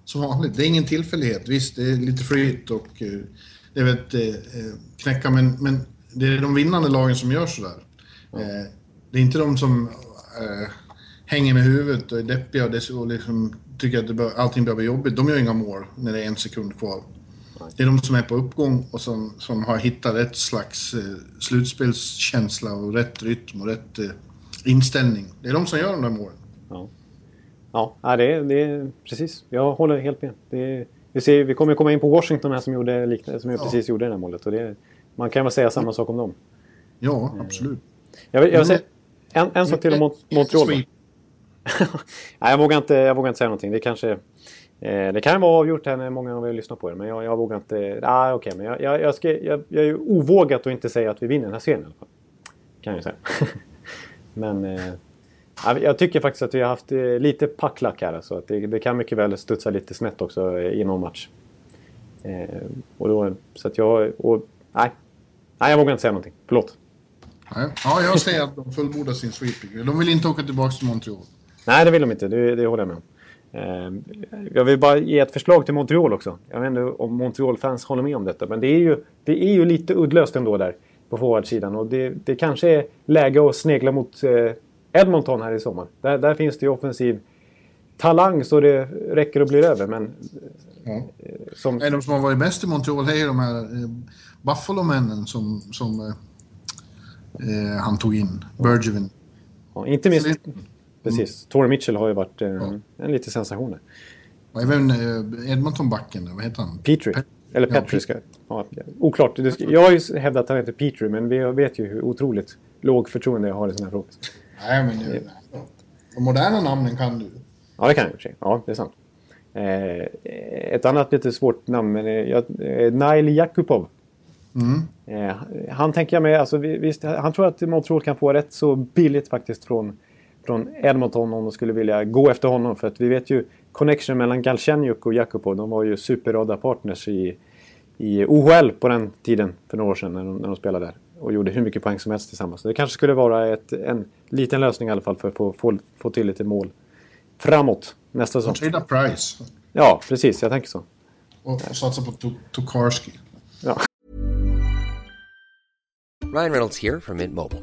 som vanligt, det är ingen tillfällighet. Visst, det är lite flyt och det är ett knäcka, men, men det är de vinnande lagen som gör sådär. Ja. Det är inte de som äh, hänger med huvudet och är deppiga och, liksom tycker att det bör, allting behöver jobbigt, de gör inga mål när det är en sekund kvar. Det är de som är på uppgång och som, som har hittat rätt slags eh, slutspelskänsla och rätt rytm och rätt eh, inställning. Det är de som gör de där målen. Ja, ja det, är, det är precis. Jag håller helt med. Det vi, ser, vi kommer komma in på Washington här som, gjorde, som ja. precis gjorde det här målet. Och det, man kan väl säga samma sak om dem. Ja, absolut. Jag vill, jag vill säga en, en sak till om Montreal. Nej, jag, vågar inte, jag vågar inte säga någonting. Det kanske... Eh, det kan vara avgjort här när många av er lyssnar på det, men jag, jag vågar inte... Ah, okay, men jag, jag, jag, ska, jag, jag är ovågat att inte säga att vi vinner den här serien i alla fall. Kan jag säga. men eh, jag tycker faktiskt att vi har haft eh, lite packlack här. Så att det, det, kan mycket väl studsa lite snett också i någon match. Eh, och då, så att jag... Och, nej. nej, jag vågar inte säga någonting. Förlåt. Ja, jag säger att de fullbordar sin sweeping. De vill inte åka tillbaka till Montreal. Nej, det vill de inte. Det, det håller jag med om. Ehm, jag vill bara ge ett förslag till Montreal också. Jag vet inte om Montreal-fans håller med om detta. Men det är ju, det är ju lite uddlöst ändå där på forwardsidan. Och det, det kanske är läge att snegla mot eh, Edmonton här i sommar. Där, där finns det ju offensiv talang så det räcker och blir över. Men, ja. Eh, som... De som har varit bäst i Montreal är ju de här eh, Buffalo-männen som, som eh, han tog in. Bergevin. Ja, inte minst... Precis. Mm. Torrey Mitchell har ju varit eh, ja. en liten sensation där. Och även eh, Edmonton-backen, vad heter han? Petrie. Pet Eller Petri ska... Ja, oklart. Jag har ju hävdat att han heter Petrie, men vi vet ju hur otroligt låg förtroende jag har i sådana här frågor. Nej, men nu, de moderna namnen kan du. Ja, det kan jag i och för sig. Ja, det är sant. Eh, ett annat lite svårt namn, men eh, Nail Jakubov. Mm. Eh, han tänker jag med, alltså, visst, han tror att Montreal kan få rätt så billigt faktiskt från från Edmonton om de skulle vilja gå efter honom. För att vi vet ju connection mellan Galchenyuk och Jakubov. De var ju superrada partners i, i OHL på den tiden för några år sedan när de, när de spelade där. Och gjorde hur mycket poäng som helst tillsammans. Så det kanske skulle vara ett, en liten lösning i alla fall för att få, få, få till lite mål framåt nästa säsong. Trada Price. Ja, precis. Jag tänker så. Och satsa på Tokarski. Ja. Ryan Reynolds här från Mint Mobile.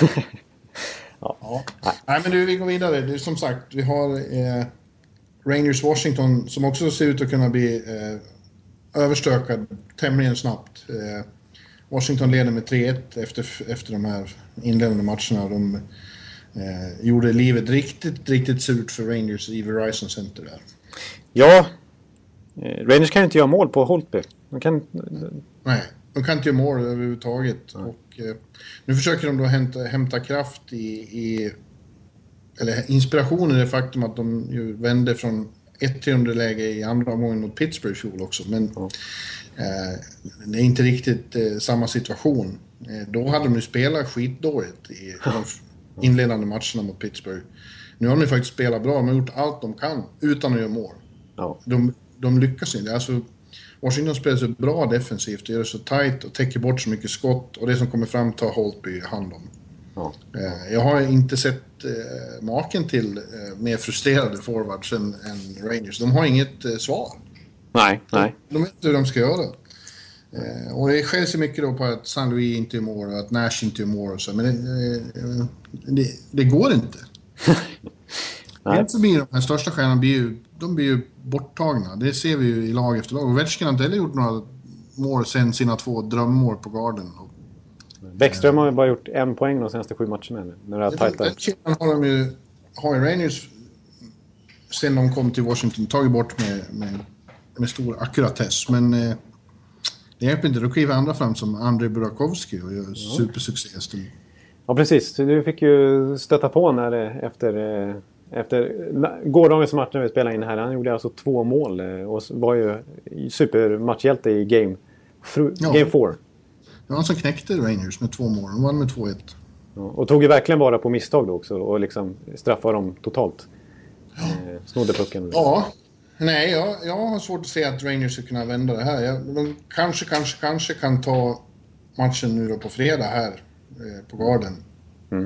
ja. ja. Nej, men du, vi går vidare. Det är som sagt, vi har... Eh, Rangers Washington som också ser ut att kunna bli eh, överstökad tämligen snabbt. Eh, Washington leder med 3-1 efter, efter de här inledande matcherna. De eh, gjorde livet riktigt, riktigt surt för Rangers i Verizon Center där. Ja, eh, Rangers kan ju inte göra mål på Holtby. De kan... Nej, de kan inte göra mål överhuvudtaget. Och, eh, nu försöker de då hämta, hämta kraft i, i... Eller inspiration i det faktum att de ju vände från ett till underläge i andra omgången mot Pittsburgh i fjol också. Men eh, det är inte riktigt eh, samma situation. Eh, då hade de ju spelat skitdåligt i de inledande matcherna mot Pittsburgh. Nu har de ju faktiskt spelat bra. De har gjort allt de kan utan att göra mål. Ja. De, de lyckas inte. Alltså, Washington spelar så bra defensivt och gör det så tight och täcker bort så mycket skott och det som kommer fram tar Holtby hand om. Ja. Eh, Jag har inte sett eh, maken till eh, mer frustrerade forwards än, än Rangers. De har inget svar. Nej, nej. De vet inte hur de ska göra. Eh, och det skälls ju mycket då på att San Louis inte gör mål och att Nash inte gör mål och så. Men det, det, det går inte. Helt blir de här största stjärnorna blir ju, de blir ju borttagna. Det ser vi ju i lag efter lag. Ovechkin har inte heller gjort några mål sen sina två drömmål på Garden. Bäckström har ju bara gjort en poäng de senaste sju matcherna. När det är Den killen har de ju, har Rangers sen de kom till Washington tagit bort med, med, med stor ackuratess. Men eh, det hjälper inte. Då kliver andra fram som Andrei Burakovsky och gör supersuccé. istället. Ja, precis. Du fick ju stöta på när det, efter, eh, efter gårdagens match när vi spelade in här. Han gjorde alltså två mål eh, och var ju supermatchhjälte i game, fru, Ja. game four. Det var han som knäckte Rangers med två mål. De vann med 2-1. Ja, och tog ju verkligen vara på misstag då också och liksom straffade dem totalt. Eh, snodde pucken. Ja. Nej, jag, jag har svårt att se att Rangers ska kunna vända det här. Jag, de kanske, kanske, kanske kan ta matchen nu då på fredag här eh, på Garden.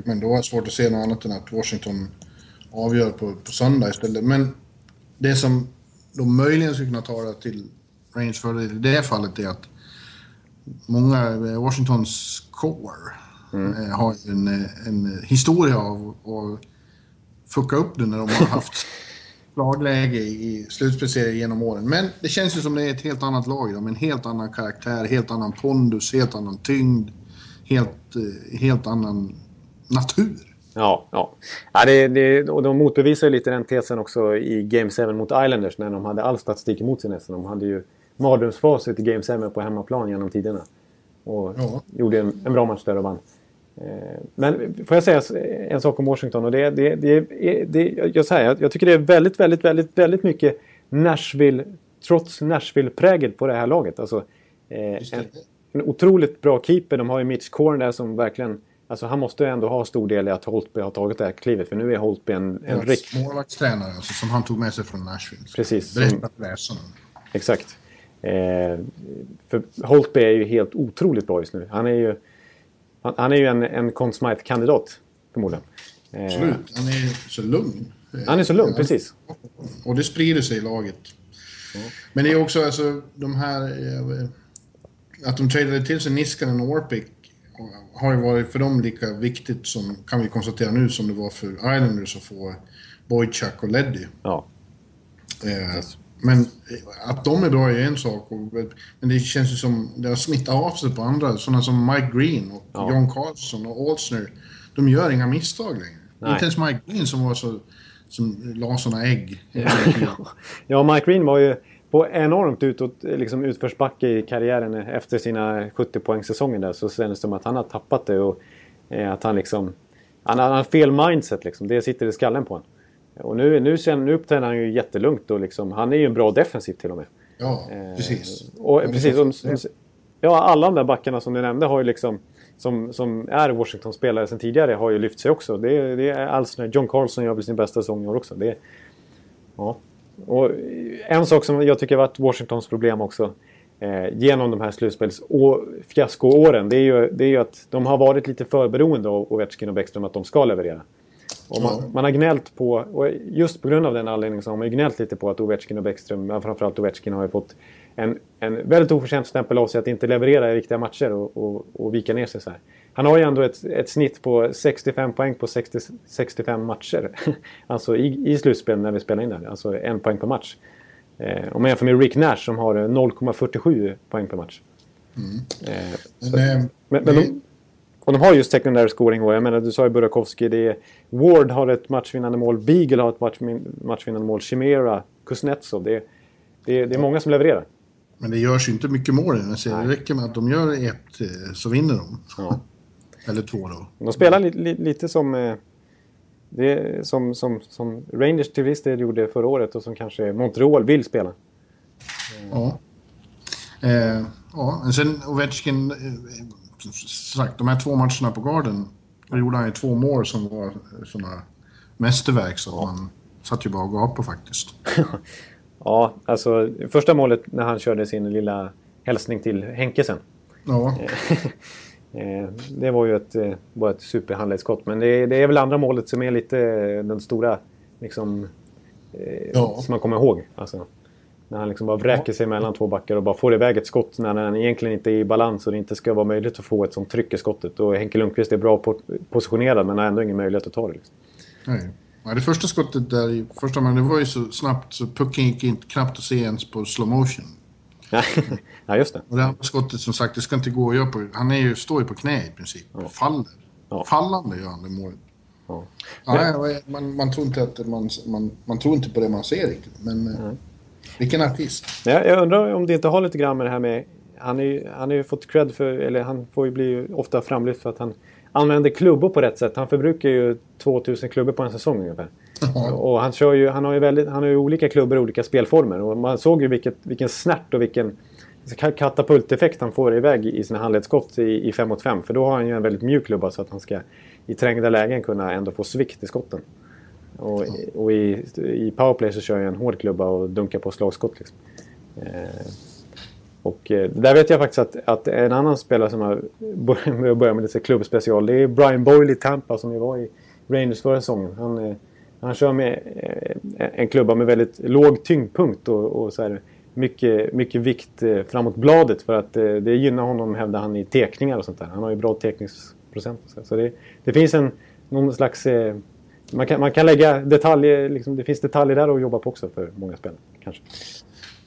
Men då har jag svårt att se något annat än att Washington avgör på, på söndag istället. Men det som de möjligen skulle kunna ta det till Rangers fördel i det fallet är att många, eh, Washingtons core eh, har en, eh, en historia av att fucka upp det när de har haft slagläge i slutspelsserier genom åren. Men det känns ju som det är ett helt annat lag idag med en helt annan karaktär, helt annan pondus, helt annan tyngd, helt, helt annan natur. Ja, ja. ja det, det, och de motbevisar ju lite den tesen också i Game 7 mot Islanders när de hade all statistik emot sig nästan. De hade ju mardrömsfacit i Game 7 på hemmaplan genom tiderna. Och Ja. gjorde en, en bra match där och vann. Eh, Men får jag säga en sak om Washington? Och det, det, det, det, jag, säger, jag tycker det är väldigt, väldigt, väldigt, väldigt mycket Nashville, trots Nashville-prägel på det här laget. Alltså, eh, en, en otroligt bra keeper. De har ju Mitch Korn där som verkligen... Alltså han måste ju ändå ha stor del i att Holtby har tagit det här klivet. För nu är Holtby en, en rikt... Målvaktstränare alltså, som han tog med sig från Nashville. Precis. Berätta för läsarna. Exakt. Eh, för Holtby är ju helt otroligt bra just nu. Han är ju, han, han är ju en, en Conn Smythe-kandidat, förmodligen. Eh, Absolut. Han är så lugn. Han är så lugn, precis. Och det sprider sig i laget. Men det är också alltså de här... eh, Att de tradade till sig Niskanen och Orpik har ju varit för dem lika viktigt som, kan vi konstatera nu, som det var för Islanders att få Boychuk och Leddy. Ja. Eh, men eh, att de är bra är en sak. Och, men det känns ju som det har smittat av sig på andra. Sådana som Mike Green och Ja. John Carlson och Olsner. De gör inga misstag längre. Nej. Inte ens Mike Green som var så... Som la såna ägg. ja, Mike Green var ju på enormt utåt, liksom utförsbacke i karriären efter sina 70 poängsäsonger där. Så kändes det som att han har tappat det och eh, att han liksom... Han har, fel mindset liksom. Det sitter i skallen på honom. Och nu, nu, känner, nu uppträder han ju jättelugnt och liksom, han är ju en bra defensiv till och med. Ja, Eh, precis. Och Ja, precis som, som, ja, alla de där backarna som du nämnde har ju liksom som, som är Washington-spelare sedan tidigare har ju lyft sig också. Det, är- det är Alsner, John Carlson gör väl sin bästa säsong i år också. Det, ja. Och en sak som jag tycker har varit Washingtons problem också eh, genom de här slutspels och fiaskoåren det är, ju, det är ju att de har varit lite för beroende av Ovechkin och Bäckström att de ska leverera. Och man, man har gnällt på, och just på grund av den anledningen så har man ju gnällt lite på att Ovechkin och Bäckström, framförallt Ovechkin har ju fått en, en väldigt oförtjänt stämpel av sig att inte leverera i viktiga matcher och, och, och vika ner sig så här. Han har ju ändå ett, ett snitt på 65 poäng på 60, 65 matcher. alltså i, i slutspel när vi spelar in det. Alltså en poäng per match. Eh, om man jämför med Rick Nash som har 0,47 poäng per match. Mm. Eh, så, men, men, men de, och de har just secondary scoring. Och jag menar, du sa ju Burakovsky. Det är, Ward har ett matchvinnande mål. Beagle har ett match, matchvinnande mål. Chimera, Kuznetsov. Det, det, det är många som levererar. Men det görs ju inte mycket mål i den här serien. Det räcker med att de gör ett eh, så vinner de. Ja. Eller två då. De spelar li, li, lite som, eh, det, som, som, som Rangers till viss del gjorde förra året och som kanske Montreal vill spela. Ja. Eh, ja, men sen Ovechkin, eh, sagt, de här två matcherna på Garden, då gjorde han ju två mål som var sådana mästerverk så man satt ju bara och gapade faktiskt. ja, alltså första målet när han körde sin lilla hälsning till Henkesen. Ja. Eh, det var ju ett, var eh, ett superhandledsskott. Men det, det, är väl andra målet som är lite den stora, liksom, ja. som man kommer ihåg. Alltså. När han liksom bara vräker sig mellan två backar och bara får iväg ett skott när han egentligen inte är i balans och det inte ska vara möjligt att få ett sånt tryck i skottet. Och Henke Lundqvist är bra positionerad men har ändå ingen möjlighet att ta det. Liksom. Nej. Ja, det första skottet där i första man, det var ju så snabbt så pucken gick inte knappt att se ens på slow motion. ja, just det. Och det andra skottet som sagt, det ska inte gå att göra på... Han är ju, står ju på knä i princip. Ja. Faller. Ja. Fallande gör han det målet. Ja. Ja, man, man, tror inte att man, man, man tror inte på det man ser riktigt. Men mm. vilken artist. Ja, jag undrar om det inte har lite grann med det här med... Han, är, han har ju fått cred för, eller han får ju bli ofta framlyft för att han använder klubbor på rätt sätt. Han förbrukar ju 2000 klubbor på en säsong ungefär. Och han, kör ju, han har ju väldigt, han har ju olika klubbor och olika spelformer. Och man såg ju vilket, vilken snärt och vilken katapulteffekt han får iväg i sina handledsskott i, i 5 mot 5. För då har han ju en väldigt mjuk klubba så att han ska i trängda lägen kunna ändå få svikt i skotten. Och, och i, i powerplay så kör jag en hård klubba och dunkar på slagskott. Liksom. Eh, och eh, där vet jag faktiskt att, att en annan spelare som har börjat med lite klubbspecial det är Brian Boyle i Tampa som ju var i Rangers förra säsongen. Han, eh, han kör med eh, en klubba med väldigt låg tyngdpunkt och, och så här, mycket, mycket vikt eh, framåt bladet för att eh, det gynnar honom hävdar han i tekningar och sånt där. Han har ju bra tekningsprocent. Så, så det, det, finns en någon slags... Eh, man kan, man kan lägga detaljer, liksom, det finns detaljer där att jobba på också för många spelare. Kanske.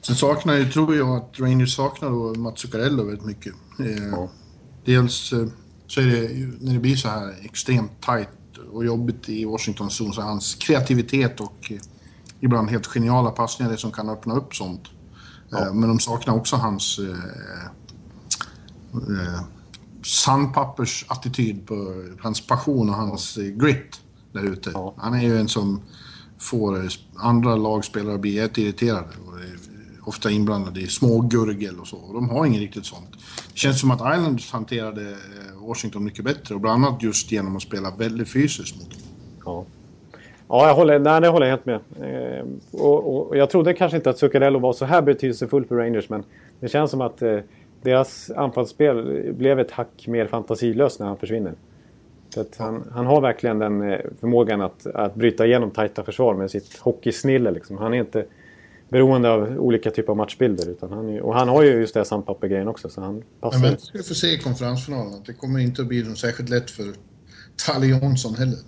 Sen saknar jag, tror jag att Rangers saknar då Mats Zuccarello väldigt mycket. Ja. Dels så är det när det blir så här extremt tight och jobbigt i Washington zone så hans kreativitet och eh, ibland helt geniala passningar det som kan öppna upp sånt. Ja. Eh, men de saknar också hans eh, eh, sandpappersattityd på hans passion och hans eh, grit där ute. Ja. Han är ju en som får andra lagspelare att bli jätteirriterade och ofta inblandade i små gurgel och så. Och de har inget riktigt sånt. Det känns som att Islanders hanterade eh, Washington mycket bättre och bland annat just genom att spela väldigt fysiskt mot dem. Ja. Ja, jag håller, nej, det håller jag helt med. Eh, och, och, jag trodde kanske inte att Zuccarello var så här betydelsefull för Rangers men det känns som att eh, deras anfallsspel blev ett hack mer fantasilöst när han försvinner. Så han, han, har verkligen den eh, förmågan att, att bryta igenom tajta försvar med sitt hockeysnille. Liksom. Han är inte beroende av olika typer av matchbilder. Utan han och han har ju just det sandpappergrejen också. Så han passar. Men vi får se i konferensfinalen det kommer inte att bli särskilt lätt för Talle Jonsson heller.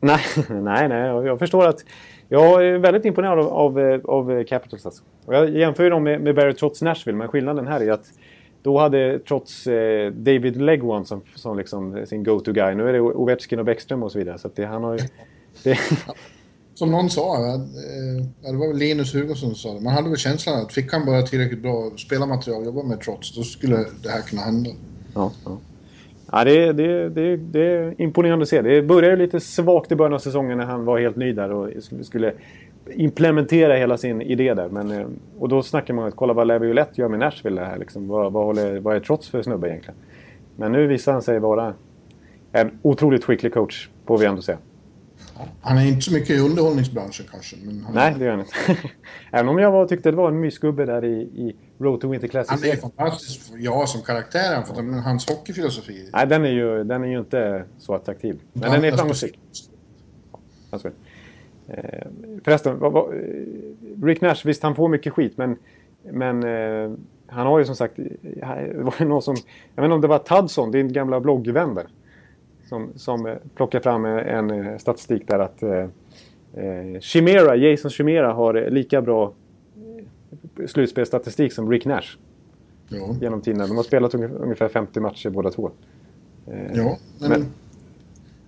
Nej, nej, nej. Jag förstår att... Jag är väldigt imponerad av, av, av Capitals. Alltså. Och jag jämför dem med, med Barry trots Nashville, men skillnaden här är att då hade trots eh, David Legwan som, som liksom sin go-to-guy. Nu är det Ovechkin och Bäckström och så vidare. Så det, han har ju, det, som någon sa, eh, det var väl Linus Hugosson som sa det, man hade väl känslan att fick han bara tillräckligt bra spelarmaterial att jobba med trots, då skulle det här kunna hända. Ja, ja. ja det, det, det, det är imponerande att se. Det började lite svagt i början av säsongen när han var helt ny där och skulle implementera hela sin idé där. Men, eh, och då snackar man om att kolla vad Levi Ulett gör med Nashville här. Liksom. Vad, vad, håller, vad är trots för snubbe egentligen? Men nu visar han sig vara en otroligt skicklig coach, får vi ändå säga. Han är inte så mycket i underhållningsbranschen kanske. Men. Nej, det gör han inte. Även om jag var, tyckte det var en mysgubbe där i, i Road to Winter Classic. Han är fantastisk, ja, som karaktär. För men hans hockeyfilosofi... Nej, den är ju, den är ju inte så attraktiv. Men den är framgångsrik. Alltså. Eh, förresten, vad, vad, Rick Nash, visst han får mycket skit, men men eh, han har ju som sagt... Det var någon som... Jag vet inte om det var Tudson, din gamla bloggvän där. Som, som eh, plockade fram en, en statistik där att eh, Chimera, Jason Chimera har lika bra slutspelsstatistik som Rick Nash. Ja. Genom tiden. De har spelat ungefär 50 matcher båda två. Ja, men, men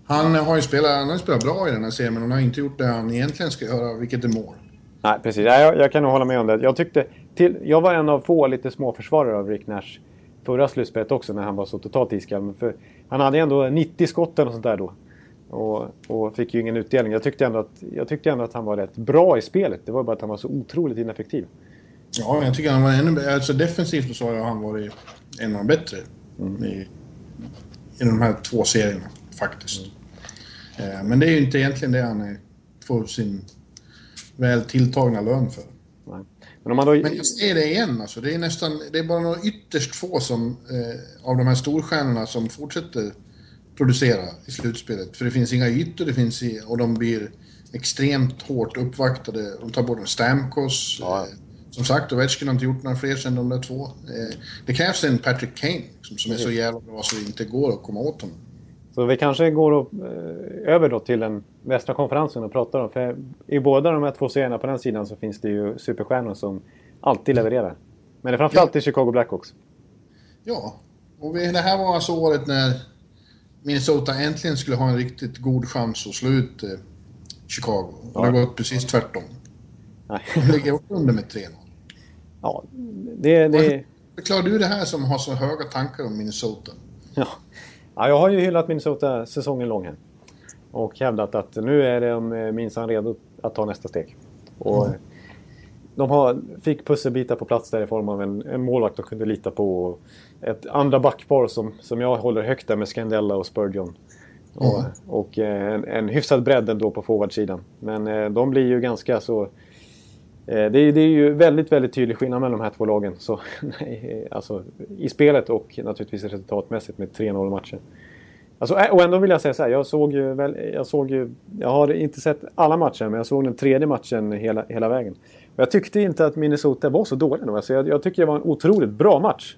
han har ju spelat, han har spelat bra i den här serien, men han har inte gjort det han egentligen ska göra, vilket är mål. Nej, precis. Jag, jag kan nog hålla med om det. Jag, tyckte, till, jag var en av få lite små försvarare av Rick Nash förra slutspelet också, när han var så totalt iskall. För han hade ändå 90 skott och sånt där då. Och, och, fick ju ingen utdelning. Jag tyckte, ändå att, jag tyckte ändå att han var rätt bra i spelet. Det var bara att han var så otroligt ineffektiv. Ja, jag tycker han var ännu bättre. Alltså defensivt så har han varit en av de bättre mm. i, i de här två serierna, faktiskt. Mm. Eh, men det är ju inte egentligen det han får sin väl tilltagna lön för. Men, om man då... Men jag säger det igen, alltså, det är nästan, det är bara några ytterst få som, eh, av de här storstjärnorna som fortsätter producera i slutspelet. För det finns inga ytor, det finns i, och de blir extremt hårt uppvaktade. De tar bort Stamkos. Ja. Eh, som sagt, Ovechkin har inte gjort några fler sen de där två. Eh, det krävs en Patrick Kane som, som är så jävla bra så det inte går att komma åt honom. Så vi kanske går upp, eh, över då till den västra konferensen och pratar om. För i båda de här två serierna på den sidan så finns det ju superstjärnor som alltid levererar. Men det är framförallt ja. i Chicago Blackhawks. Ja, och vi, det här var alltså året när Minnesota äntligen skulle ha en riktigt god chans att slå ut eh, Chicago. Och ja. det har gått precis tvärtom. Nej. De ligger under med 3-0. Ja, det... det... Förklarar du det här som har så höga tankar om Minnesota? Ja. Ja, jag har ju hyllat Minnesota säsongen lång här. Och hävdat att nu är de eh, minsann redo att ta nästa steg. Och mm. De har, fick pusselbitar på plats där i form av en, en målvakt de kunde lita på. Och ett andra backpar som, som jag håller högt där med Scandella och Spurgeon. Och, mm. och eh, en, en hyfsad bredd ändå på forwardsidan. Men eh, de blir ju ganska så Eh, Eh, det är, det är ju väldigt, väldigt tydlig skillnad mellan de här två lagen. Så, nej, eh, alltså, I spelet och naturligtvis resultatmässigt med 3-0 matcher. Alltså, eh, och ändå vill jag säga så här, jag såg ju, väl, jag såg ju, jag har inte sett alla matcher men jag såg den tredje matchen hela, hela vägen. Och jag tyckte inte att Minnesota var så dåliga alltså, jag, jag tycker det var en otroligt bra match.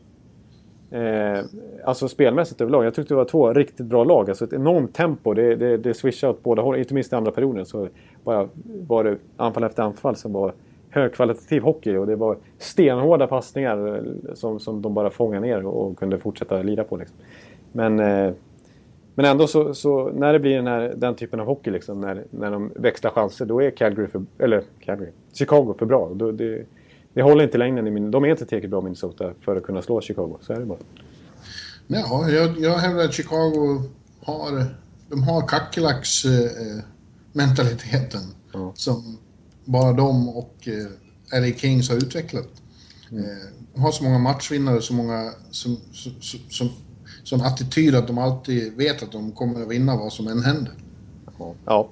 Eh, alltså spelmässigt överlag. Jag tyckte det var två riktigt bra lag. Alltså ett enormt tempo. Det, det, det swishade åt båda håll. Inte minst i andra perioden så bara var det anfall efter anfall som var högkvalitativ hockey och det var stenhårda passningar eh, som, som de bara fångade ner och kunde fortsätta lira på. Liksom. Men, eh, men ändå så, så, när det blir den, här, den typen av hockey, liksom, när, när de växlar chanser, då är Calgary, för, eller Calgary, Chicago för bra. Då, det, det håller inte längden i min, De är inte tillräckligt bra Minnesota för att kunna slå Chicago, så är det bara. Ja, jag, jag hävdar att Chicago har, de har kackerlacks eh, mentaliteten. Ja. Som bara de och eh, LA Kings har utvecklat. Mm. Eh, de har så många matchvinnare, så många som, som, som, som attityd att de alltid vet att de kommer att vinna vad som än händer. Ja.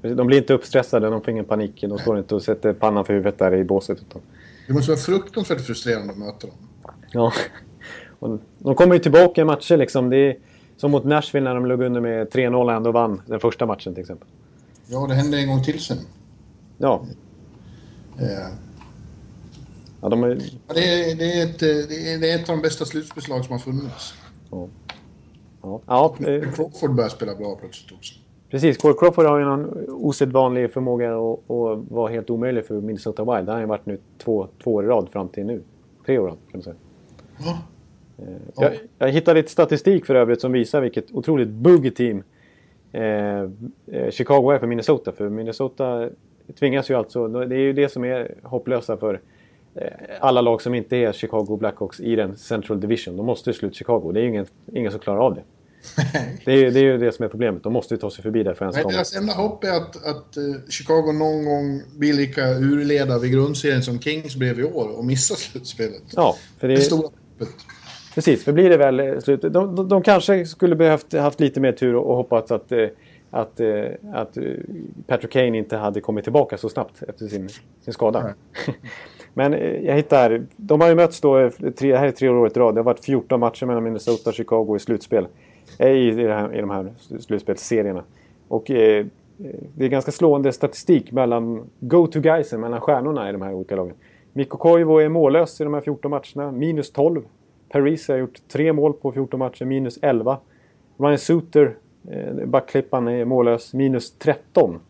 De blir inte uppstressade, de får ingen panik. De står inte och sätter pannan för huvudet där i båset. Utan... Det måste vara fruktansvärt frustrerande att möta dem. Ja. Och de kommer ju tillbaka i matcher liksom. Det är som mot Nashville när de låg under med 3-0 och ändå vann den första matchen till exempel. Ja, det hände en gång till sen. Ja. Eh. Ja, de är... det, är, det, är ett, det, är, det är ett av de bästa slutspelslag som har funnits. Ja. Ja. ja Crawford börjar spela bra plötsligt också. Precis, Cole Crawford har ju någon osedvanlig förmåga att, att vara helt omöjlig för Minnesota Wild. Det har ju varit nu två, två år i rad fram till nu. Tre år kan man säga. Ja. Eh, jag, jag hittade lite statistik för övrigt som visar vilket otroligt buggy team eh, eh, Chicago är för Minnesota. För Minnesota tvingas ju alltså, det är ju det som är hopplösa för eh, alla lag som inte är Chicago Blackhawks i den Central Division. De måste ju sluta Chicago. Det är ju ingen, ingen som klarar av det. det, är, det är ju det som är problemet. De måste ju ta sig förbi där för ens komma. Deras enda hopp är att, att uh, Chicago någon gång blir lika urleda vid grundserien som Kings blev i år och missar slutspelet. Ja, för det är... Det stora hoppet. Precis, för blir det väl eh, slut. De, de, de, kanske skulle behövt haft lite mer tur och, och hoppats att att, eh, att eh, Patrick Kane inte hade kommit tillbaka så snabbt efter sin, sin skada. Men eh, jag hittar, de har ju mötts då, tre, det här är tre år i rad. Det har varit 14 matcher mellan Minnesota och Chicago i slutspel. I, i, här, i de här slutspelsserierna. Och eh, det är ganska slående statistik mellan go-to-guysen, mellan stjärnorna i de här olika lagen. Mikko Koivu är mållös i de här 14 matcherna. Minus 12. Paris har gjort tre mål på 14 matcher, minus 11. Ryan Suter, backklippan, är mållös, minus 13.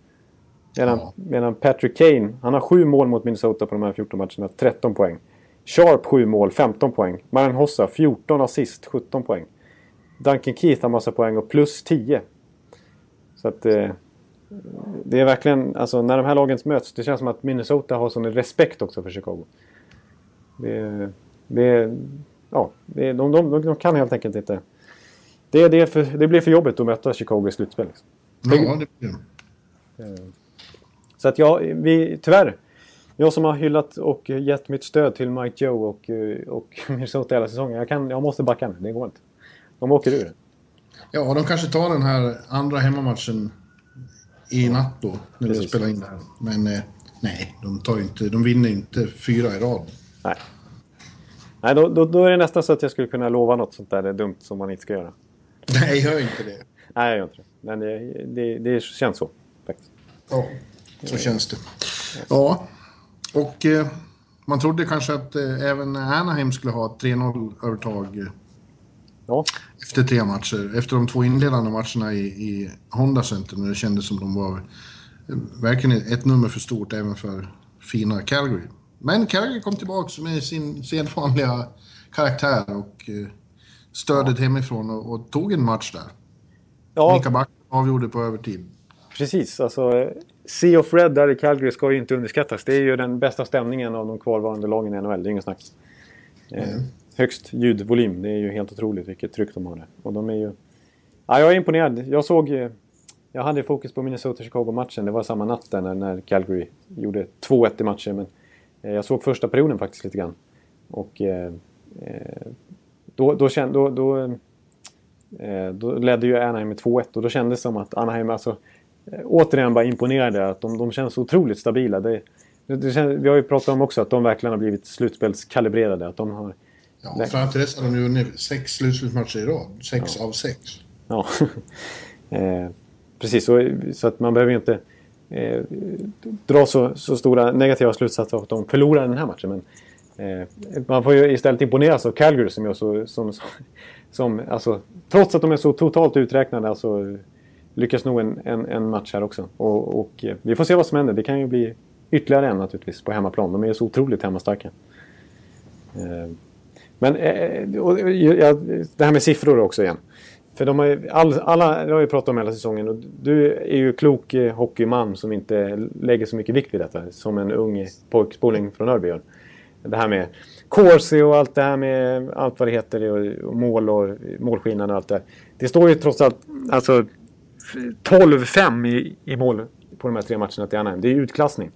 Medan, Ja. medan Patrick Kane, han har sju mål mot Minnesota på de här 14 matcherna, 13 poäng. Sharp 7 mål, 15 poäng. Marian Hossa 14 assist, 17 poäng. Duncan Keith har massa poäng och plus 10. Så att eh, det är verkligen, alltså när de här lagen möts, det känns som att Minnesota har sån respekt också för Chicago. Det, det, ja, det, de, de, de, de kan helt enkelt inte. Det, det, för, det blir för jobbigt att möta Chicago i slutspel. Liksom. Ja, det blir det. Så att jag, vi, tyvärr. Jag som har hyllat och gett mitt stöd till Mike Joe och, eh, och Minnesota hela säsongen. Jag, kan, jag måste backa nu, det går inte. De åker ur. Ja, de kanske tar den här andra hemmamatchen i natt då, när vi Precis. spelar in det här. Men eh, nej, de, tar inte, de vinner inte fyra i rad. Nej. Nej, då, då, då är det nästan så att jag skulle kunna lova något sånt där det är dumt som man inte ska göra. Nej, gör inte det. Nej, jag gör inte det. Men det, det, det känns så. Faktiskt. Ja, så känns det. Ja, och eh, man trodde kanske att eh, även Anaheim skulle ha ett 3-0-övertag eh, Ja, efter tre matcher. Efter de två inledande matcherna i, i Honda Center, när det kändes som de var eh, verkligen ett nummer för stort även för fina Calgary. Men Calgary kom tillbaka med sin sedvanliga karaktär och eh, stödet hemifrån och, och tog en match där. ja Mika Back avgjorde på övertid. precis. Alltså, Sea of Red där i Calgary ska ju inte underskattas. Det är ju den bästa stämningen av de kvarvarande lagen i NHL. Det är inget snack. Eh, högst ljudvolym. Det är ju helt otroligt vilket tryck de har där. Och de är ju... Ja, jag är imponerad. Jag såg... eh, Jag hade fokus på Minnesota-Chicago-matchen. Det var samma natt där när, när Calgary gjorde 2-1 i matchen. Men eh, jag såg första perioden faktiskt lite grann. Och eh, eh, då, då, kände, då, då, eh, då ledde ju Anaheim med 2-1 och då kändes det som att Anaheim alltså eh, återigen bara imponerade. Att de, de känns otroligt stabila. Det, det, känns, vi har ju pratat om också att de verkligen har blivit slutspelskalibrerade. Att de har... Ja, fram till dess hade de ju vunnit sex slutspelsmatcher i rad. Sex av sex. Ja, eh, precis. Så, så att man behöver ju inte eh, dra så, så stora negativa slutsatser av att de förlorar den här matchen. Men Eh, man får ju istället imponeras av Calgary som, gör så, som, som, som alltså, trots att de är så totalt uträknade alltså, lyckas nå en, en, en match här också. Och, och eh, vi får se vad som händer. Det kan ju bli ytterligare en naturligtvis på hemmaplan. De är ju så otroligt hemmastarka. Eh, men eh, och, ja, det här med siffror också igen. För de har ju, all, alla, det har vi pratat om hela säsongen. Och du är ju klok eh, hockeyman som inte lägger så mycket vikt vid detta. Som en ung pojkspoling från Örby gör. Det här med corsi och allt det här med allt vad det heter. Och, och mål och målskillnad och allt det där. Det står ju trots allt alltså 12-5 i, i mål på de här tre matcherna till Anaheim. Det är utklassning.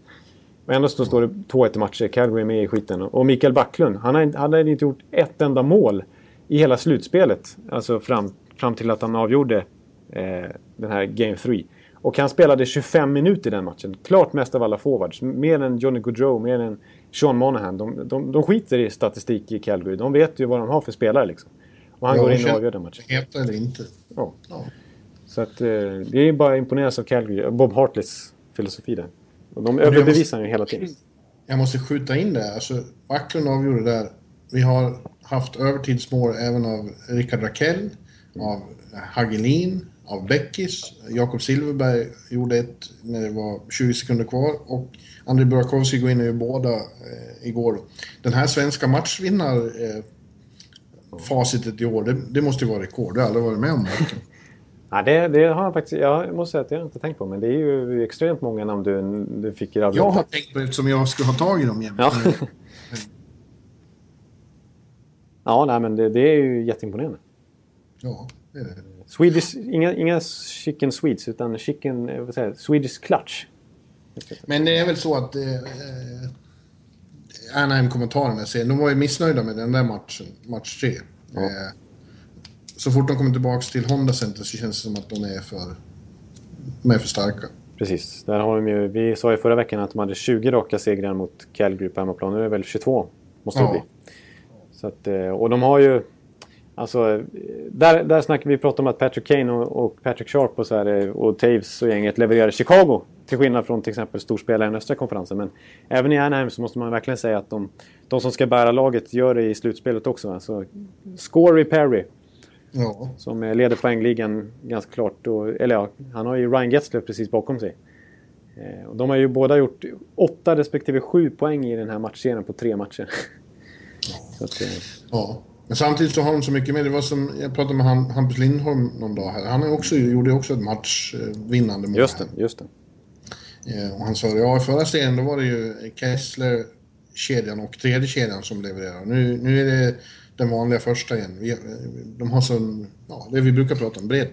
Och ändå så står det 2-1 i matcher. Calgary är med i skiten. Och Mikael Backlund, han hade, han hade inte gjort ett enda mål i hela slutspelet. Alltså fram, fram till att han avgjorde eh, den här Game 3. Och han spelade 25 minuter i den matchen. Klart mest av alla forwards. Mer än Johnny Gaudreau, mer än Sean Monahan. De, de, de skiter i statistik i Calgary. De vet ju vad de har för spelare liksom. Och han Ja, går in och avgör den matchen. Heta eller inte. Ja. Ja. Så att, eh, det är bara imponeras av Calgary. Bob Hartleys filosofi där. Och de överbevisar ju hela tiden. Jag måste skjuta in det. Alltså, Backlund avgjorde där. Vi har haft övertidsmål även av Rickard Rakell, av Hagelin, av Beckis. Jakob Silverberg gjorde ett när det var 20 sekunder kvar. Och Andrei Burakovsky går in och gör båda eh, igår. Den här svenska matchvinnar eh, facitet i år, det, det måste ju vara rekord. Det har jag aldrig varit med om. Ja, det, det har jag faktiskt... Jag måste säga att jag inte tänkt på. Men det är ju extremt många namn du, du fick rabbla Jag har tänkt på det eftersom jag ska ha tag i dem jämt. Ja. ja, nej, men det, det är ju jätteimponerande. Ja, det är det. Swedish, inga, inga chicken sweets, utan chicken... eh, Vad säger Swedish clutch. Men det är väl så att eh, eh, Anaheim-kommentarerna säger de var ju missnöjda med den där matchen, match 3. Eh, så fort de kommer tillbaka till Honda Center så känns det som att de är för, de är för starka. Precis. Där har de ju, vi sa ju förra veckan att de hade 20 raka segrar mot Calgary på hemmaplan. Nu är det väl 22, måste det Ja. bli. Så att, eh, och de har ju... Alltså, där, där snackar vi pratar om att Patrick Kane och, och Patrick Sharp och, så här, och Taves och gänget levererar Chicago. Till skillnad från till exempel storspelare i östra konferensen. Men även i Anaheim så måste man verkligen säga att de, de som ska bära laget gör det i slutspelet också. Alltså, Scory Perry. Ja. Som leder poängligan ganska klart. Och, eller ja, han har ju Ryan Getzler precis bakom sig. Eh, och de har ju båda gjort åtta respektive sju poäng i den här matchserien på tre matcher. Så att, eh, ja. Men samtidigt så har de så mycket mer. Det var som, jag pratade med Hampus Lindholm någon dag här. Han också, gjorde också ett matchvinnande mål. Just det, just det. Eh, och han sa ja, i förra serien då var det ju Kessler, kedjan och tredje kedjan som levererade. Nu, nu är det den vanliga första igen. Vi, de har sån, ja, det vi brukar prata om, bredd.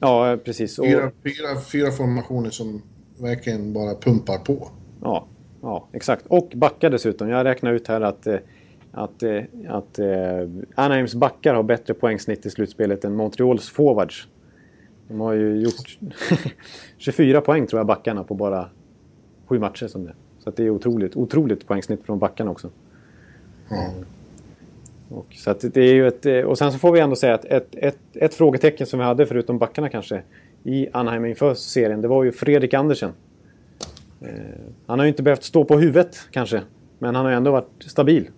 Ja, precis. Och... Fyra, fyra, fyra formationer som verkligen bara pumpar på. Ja, ja, exakt. Och backar dessutom. Jag räknar ut här att, eh, att, eh, att, att Anaheims backar har bättre poängsnitt i slutspelet än Montreals forwards. De har ju gjort 24 poäng tror jag backarna på bara sju matcher som det. Så det är otroligt, otroligt poängsnitt från backarna också. Mm. Och, så att det är ju ett, eh, och sen så får vi ändå säga att ett, ett, ett frågetecken som vi hade förutom backarna kanske i Anaheim inför serien, det var ju Fredrik Andersen. Eh, han har ju inte behövt stå på huvudet kanske, men han har ju ändå varit stabil.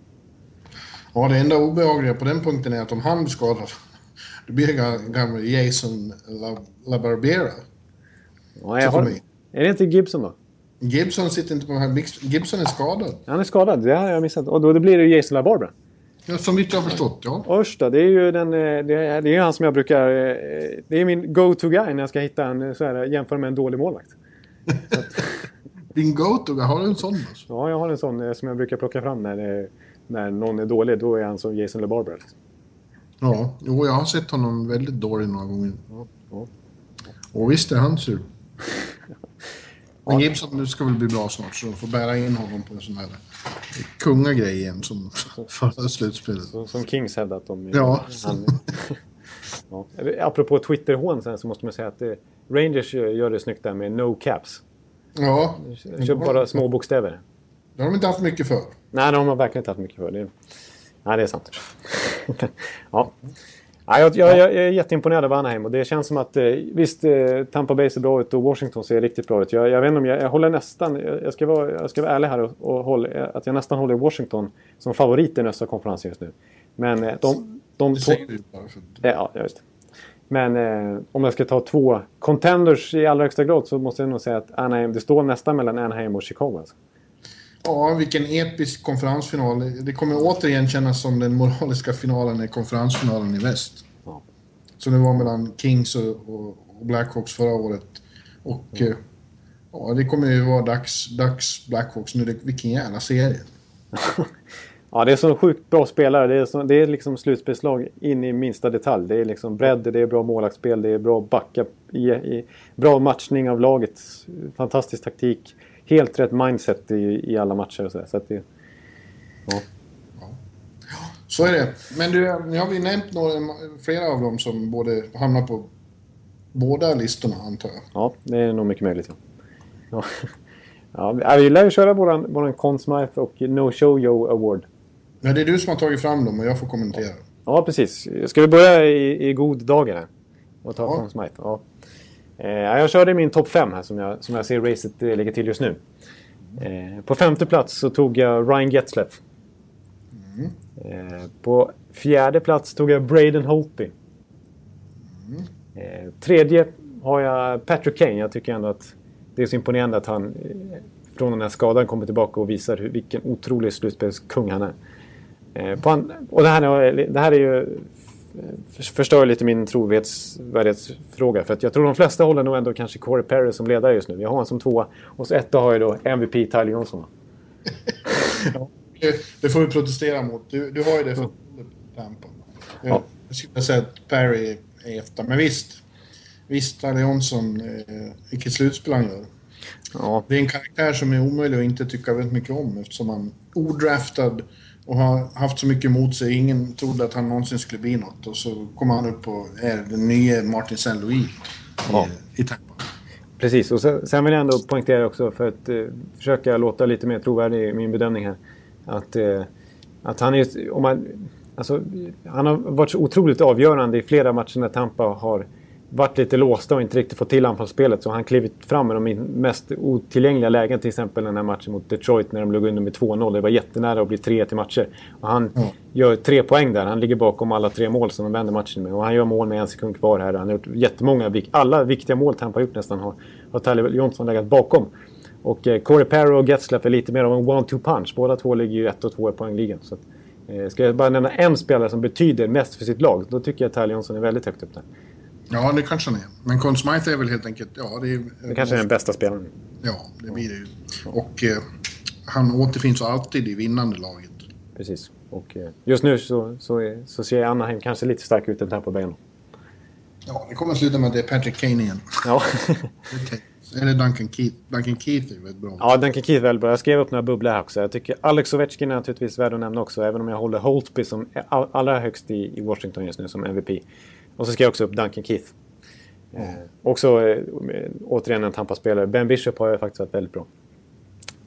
Ja, det enda obehagliga på den punkten är att om han blir skadad då blir det gamle Jason LaBarbera. Ja, jag har, är det inte Gibson då? Gibson sitter inte på den här... Gibson är skadad. Han är skadad, det har jag missat. Och då det blir det Jason LaBarbera. Ja, som vitt jag har förstått, ja. Då, det är ju den, eh, det är, det är han som jag brukar... Eh, det är min go-to-guy när jag ska hitta en, så här, jämföra med en dålig målvakt. Din go-to-guy, har du en sån? Alltså? Ja, jag har en sån eh, som jag brukar plocka fram när, när någon är dålig. Då är han som Jason LeBarbera. Liksom. Ja, jo, jag har sett honom väldigt dålig några gånger. Ja, ja. Och visst är han sur. Men Gibson nu ska väl bli bra snart så de får bära in honom på en sån här kungagrej igen som förra slutspelet. Som, som Kings hävdat om. Ja. Han, ja. Apropå Twitter-hån sen så måste man säga att det, Rangers gör det snyggt där med no caps. Ja. Kör bara små bokstäver. Det har de inte haft mycket för. Nej, det har verkligen inte haft mycket för. Det, nej, det är sant. ja. Ja, jag, jag, jag, är jätteimponerad av Anaheim och det känns som att eh, visst, eh, Tampa Bay ser bra ut och Washington ser riktigt bra ut. Jag, jag vet inte om jag, jag håller nästan, jag ska vara, jag ska vara ärlig här och, och hålla, att jag nästan håller Washington som favorit i nästa konferens just nu. Men eh, de... de det säger du bara för Ja, just. Men eh, om jag ska ta två contenders i allra högsta grad så måste jag nog säga att Anaheim, det står nästan mellan Anaheim och Chicago. Alltså. Ja, vilken episk konferensfinal. Det kommer återigen kännas som den moraliska finalen i konferensfinalen i väst. Ja. Som det var mellan Kings och, och, Blackhawks förra året. Och mm. ja, det kommer ju vara dags, dags Blackhawks nu. Vilken jävla serie. ja, det är så sjukt bra spelare. Det är, så, det är liksom slutspelslag in i minsta detalj. Det är liksom bredd, det är bra målvaktsspel, det är bra backup, i, i, bra matchning av laget, fantastisk taktik helt rätt mindset i, i alla matcher och så, så att det, ja. Så är det. Men du, nu har vi nämnt några, flera av dem som både hamnar på båda listorna antar jag. Ja, det är nog mycket möjligt. Ja. Ja. ja, vi lär ju köra våran, våran Conn Smythe och No Show Yo Award. Ja, det är du som har tagit fram dem och jag får kommentera. Ja, precis. Ska vi börja i, i god dagar Och ta ja. Conn Smythe? Ja. Eh, jag körde min topp 5 här som jag, som jag ser racet eh, ligger till just nu. Eh, på femte plats så tog jag Ryan Getzleff. Mm. Eh, på fjärde plats tog jag Braden Holtby. Mm. Tredje har jag Patrick Kane. Jag tycker ändå att det är så imponerande att han eh, från den här skadan kommer tillbaka och visar vilken otrolig slutspelskung han är. och det här, det här är ju förstör lite min trovärdighetsfråga. För att jag tror de flesta håller nog ändå kanske Corey Perry som ledare just nu. Jag har honom som tvåa. Och så etta har jag då MVP Tyler Johnson. ja, det får vi protestera mot. Du, du har ju det för Tampa. Ja. Jag skulle säga att Perry är etta. Men visst. Visst, Tyler Johnson. Eh, vilket slutspel han gör. Ja. Det är en karaktär som är omöjlig att inte tycka väldigt mycket om eftersom han odraftad och har haft så mycket emot sig. Ingen trodde att han någonsin skulle bli något. Och så kommer han upp och är den nya Martin Saint-Louis ja. i, i Tampa. Precis, och sen, sen vill jag ändå poängtera också för att eh, försöka låta lite mer trovärdig i min bedömning här. Att, eh, att han är, om man, Alltså, han har varit så otroligt avgörande i flera matcher när Tampa har varit lite låsta och inte riktigt fått till anfallsspelet. Så han klivit fram med de mest otillgängliga lägen. Till exempel den här matchen mot Detroit när de låg under med 2-0. Det var jättenära att bli 3 till matcher. Och han mm. gör tre poäng där. Han ligger bakom alla tre mål som de vänder matchen med. Och han gör mål med en sekund kvar här. Han har gjort jättemånga, alla viktiga mål Tampa har gjort nästan har, har Tyler Johnson legat bakom. Och eh, Corey Perry och Getzlaff är lite mer av en one-two punch. Båda två ligger ju ett och två i poängligan. Så att, eh, ska jag bara nämna en spelare som betyder mest för sitt lag, då tycker jag att Tyler Johnson är väldigt högt upp där. Ja, det kanske han är. Men Conn Smythe är väl helt enkelt... Ja, det, är, det kanske är den bästa spelaren. Ja, det blir det ju. Och eh, han återfinns alltid i vinnande laget. Precis. Och eh, just nu så, så, så ser Anaheim kanske lite starkare ut än Tampa Bay. Ja, det kommer att sluta med att det är Patrick Kane igen. Ja. Eller Duncan Keith. Duncan Keith är väldigt bra. Ja, Duncan Keith är väldigt bra. Jag skrev upp några bubblor här också. Jag tycker Alex Ovechkin är naturligtvis värd att nämna också. Även om jag håller Holtby som allra högst i, i Washington just nu som MVP. Och så skrev jag också upp Duncan Keith. Eh, också eh, återigen en Tampa-spelare. Ben Bishop har ju faktiskt varit väldigt bra.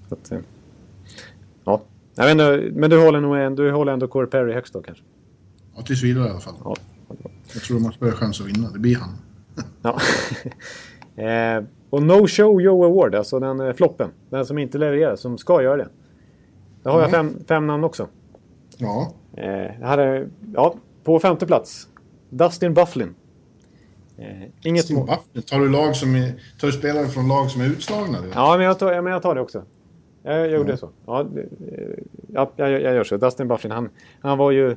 Att, eh, ja. Jag vet men du håller, nog, du håller ändå Corey Perry högst då kanske? Ja, tills vidare i alla fall. Ja. Jag tror de har större chans att vinna. Det blir han. ja. eh, och No Show Joe Award, alltså den eh, floppen. Den som inte levererar, som ska göra det. Där har mm. jag fem, fem namn också. Ja. Eh, hade, ja, på femte plats. Dustin Bufflin. Eh, inget mål. Tar du, lag som är, tar du spelare från lag som är utslagna? Ja, men jag tar, ja, men jag tar det också. Jag, jag gjorde mm. så. Ja, ja jag, jag, gör så. Dustin Bufflin, han, han var ju...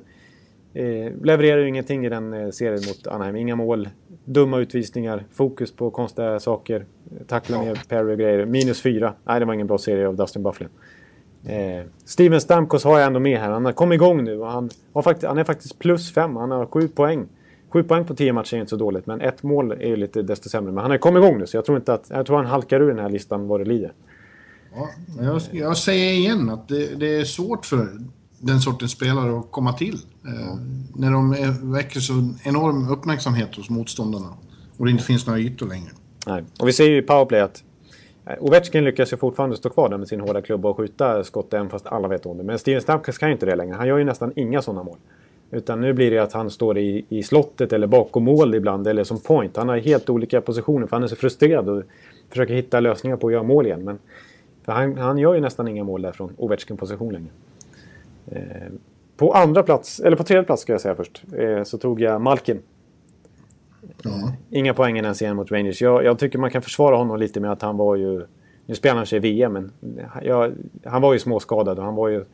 Eh, levererar ju ingenting i den eh, serien mot Anaheim. Inga mål, dumma utvisningar, fokus på konstiga saker, tackla ner Perry och grejer. Minus fyra. Nej, det var ingen bra serie av Dustin Bufflin. Eh, Steven Stamkos har jag ändå med här. Han har kommit igång nu och han, har fakt han är faktiskt plus fem. Han har sju poäng. Sju poäng på tio matcher är inte så dåligt, men ett mål är ju lite desto sämre. Men han har kommit igång nu, så jag tror inte att... Jag tror han halkar ur den här listan vad det lider. Ja, jag, jag säger igen att det, det, är svårt för den sortens spelare att komma till. Eh, när de är, väcker så enorm uppmärksamhet hos motståndarna och det inte finns några ytor längre. Nej, och vi ser ju i powerplay att eh, Ovechkin lyckas ju fortfarande stå kvar där med sin hårda klubba och skjuta skott även fast alla vet om det. Men Steven Stamkos kan ju inte det längre. Han gör ju nästan inga sådana mål. Utan nu blir det att han står i, i slottet eller bakom mål ibland eller som point. Han har helt olika positioner för han är så frustrerad och försöker hitta lösningar på att göra mål igen. Men han, han gör ju nästan inga mål där från Ovechkin-position längre. Eh, på andra plats, eller på tredje plats ska jag säga först, eh, så tog jag Malkin. Mm. Inga poäng i den serien mot Rangers. Jag, jag, tycker man kan försvara honom lite med att han var ju... Nu spelar han sig i VM, men jag, han var ju småskadad och han var ju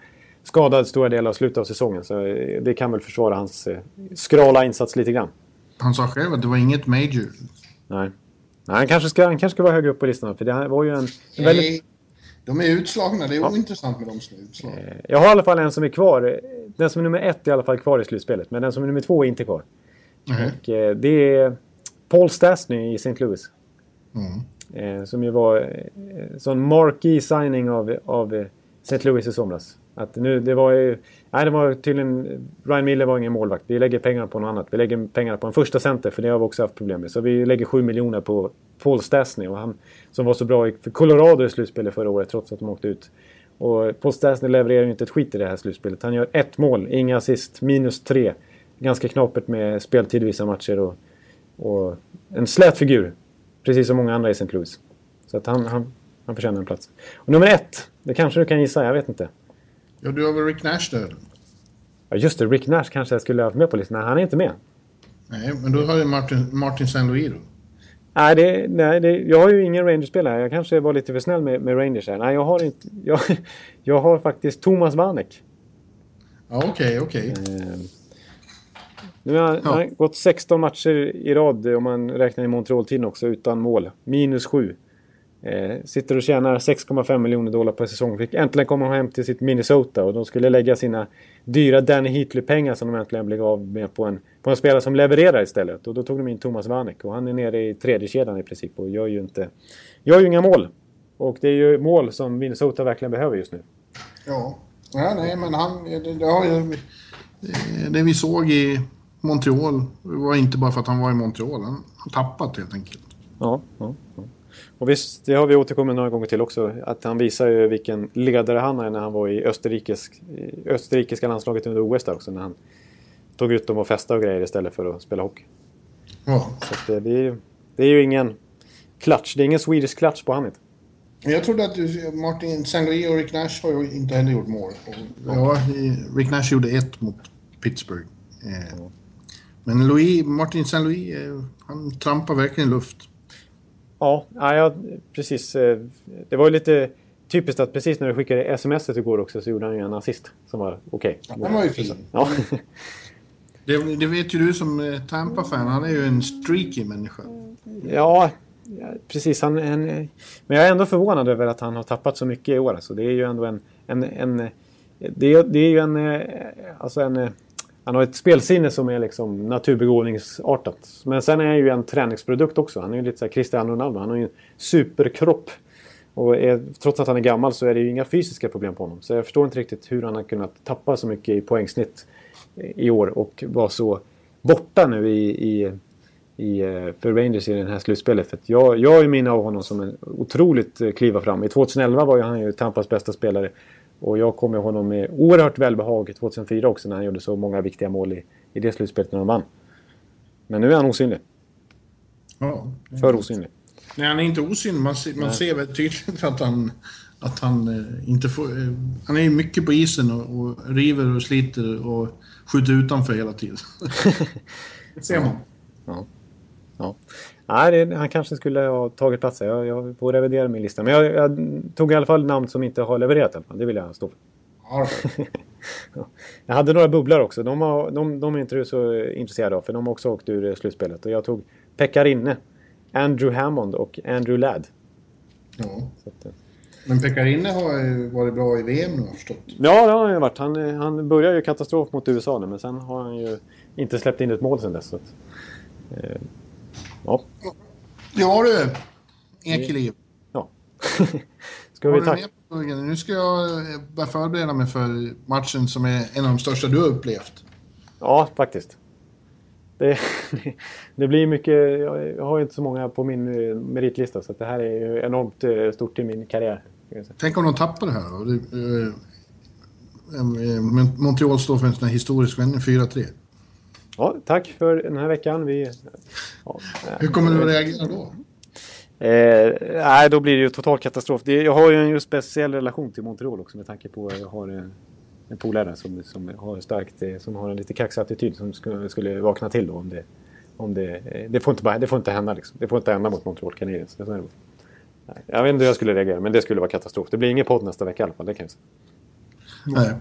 skadad stora delar av slutet av säsongen. Så eh, det kan väl försvara hans eh, skrala insats lite grann. Han sa själv att det var inget major. Nej. Nej han, kanske ska, han kanske ska vara högre upp på listan. För det var ju en... Nej, väldigt... de är utslagna. Det är ja. ointressant med de som är utslagna. Eh, jag har i alla fall en som är kvar. Den som är nummer ett är i alla fall kvar i slutspelet. Men den som är nummer två är inte kvar. Mm. Och det är Paul Stastny i St. Louis. Mm. Som ju var en sån marquee signing av, av St. Louis i somras. Att nu, det var ju... Nej, det var tydligen... Ryan Miller var ingen målvakt. Vi lägger pengarna på något annat. Vi lägger pengarna på en första center, för det har vi också haft problem med. Så vi lägger 7 miljoner på Paul Stastny. Och han, som var så bra för Colorado i slutspelet förra året, trots att de åkte ut. Och Paul Stastny levererar ju inte ett skit i det här slutspelet. Han gör ett mål, inga assist, minus tre. Ganska knapert med speltid i vissa matcher. Och, och en slät figur. Precis som många andra i St. Louis. Så att han, han, han förtjänar en plats. Och nummer ett, det kanske du kan gissa, jag vet inte. Ja, du har väl Rick Nash där? Ja, just det. Rick Nash kanske jag skulle ha med på listan. Nej, han är inte med. Nej, men då har du Martin, Martin St. Louis då? Nej, det, nej det, jag har ju ingen Rangers-spelare. Jag kanske var lite för snäll med, med Rangers här. Nej, jag har inte... Jag, jag har faktiskt Thomas Vanek. Ja, okej, okay, okej. Okay. Eh, nu har han ja. gått 16 matcher i rad om man räknar i Montreal-tiden också utan mål. Minus 7. Eh, sitter och tjänar 6,5 miljoner dollar per säsong. Fick äntligen komma hem till sitt Minnesota och de skulle lägga sina dyra Danny Heatley-pengar som de äntligen blev av med på en, på en spelare som levererar istället. Och då tog de in Thomas Vanek och han är nere i tredje kedjan i princip och gör ju inte... Gör ju inga mål. Och det är ju mål som Minnesota verkligen behöver just nu. Ja, ja nej men han... Det, det, det vi såg i Montreal var inte bara för att han var i Montreal. Han har tappat helt enkelt. Ja, ja, ja. Och visst, det har vi återkommit några gånger till också. Att han visar ju vilken ledare han är när han var i Österrikes, österrikiska landslaget under OS där också. När han tog ut dem och festade och grejer istället för att spela hockey. Ja. Så att, eh, det, är, ju- det är ju ingen clutch. Det är ingen Swedish clutch på han inte. Jag trodde att du, Martin St. och Rick Nash har ju inte heller gjort mål. Ja, Rick Nash gjorde ett mot Pittsburgh. Eh, men Louis, Martin St. Louis, eh, han trampar verkligen i luft. Ja, ja, precis. eh, Det var ju lite typiskt att precis när du skickade sms igår också så gjorde han ju en assist som var okej. Han var ju fin. Ja. Det, det vet ju du som eh, Tampa-fan, han är ju en streaky människa. Ja, ja, precis. Han, han, men jag är ändå förvånad över att han har tappat så mycket i år. Alltså, det är ju ändå en... en, en det, är, det är ju en... eh, Alltså en han har ett spelsinne som är liksom naturbegåvningsartat. Men sen är han ju en träningsprodukt också. Han är ju lite såhär Cristiano Ronaldo. Han har ju en superkropp. Och är, trots att han är gammal så är det ju inga fysiska problem på honom. Så jag förstår inte riktigt hur han har kunnat tappa så mycket i poängsnitt i år och vara så borta nu i, i, i, eh, för Rangers i det här slutspelet. För att jag, jag har ju minne av honom som en otroligt kliva fram. I 2011 var ju han ju Tampas bästa spelare. Och jag kommer ihåg honom med oerhört välbehag 2004 också när han gjorde så många viktiga mål i, i det slutspelet när de vann. Men nu är han osynlig. Ja. För osynlig. Nej, han är inte osynlig. Man, ser, man ser väldigt tydligt att han, att han eh, inte får... Eh, han är ju mycket på isen och, och river och sliter och skjuter utanför hela tiden. det ser man. Ja. Nej, det, han kanske skulle ha tagit plats. Jag, jag får revidera min lista. Men jag, jag tog i alla fall namn som inte har levererat. fall. Det vill jag stå för. Ja, Ja. Jag hade några bubblor också. De, har, de, de är inte du så intresserade av för de har också åkt ur eh, slutspelet. Och jag tog Pekka Rinne, Andrew Hammond och Andrew Ladd. ja. Att, eh, Men Pekarinne har varit bra i VM nu har jag förstått. ja, det har han ju varit. Han, eh, han började ju katastrof mot USA nu men sen har han ju inte släppt in ett mål sen dess. Så att, eh, ja. Ja du, Ekeliv. ja. Ska vi tacka? Nu ska jag eh, börja förbereda mig för matchen som är en av de största du har upplevt. Ja, faktiskt. Det, det blir mycket... Jag har inte så många på min eh, meritlista så det här är enormt eh, stort i min karriär. Tänk om de tappar det här då? Eh, eh, Montreal står för en sån här historisk vändning, 4-3. Ja, tack för den här veckan. Vi, ja, Hur kommer du att reagera då? eh, nej, då blir det ju total katastrof. Det, jag har ju en speciell relation till Montreal också med tanke på att jag har en, en polare som, som har starkt, eh, som har en lite kaxig attityd som skulle, skulle vakna till då om det... Om det, eh, det, får inte, det får inte hända liksom. Det får inte hända mot Montreal Canadiens. Jag vet inte hur jag skulle reagera, men det skulle vara katastrof. Det blir ingen podd nästa vecka i alla fall, det kan jag säga. Nej.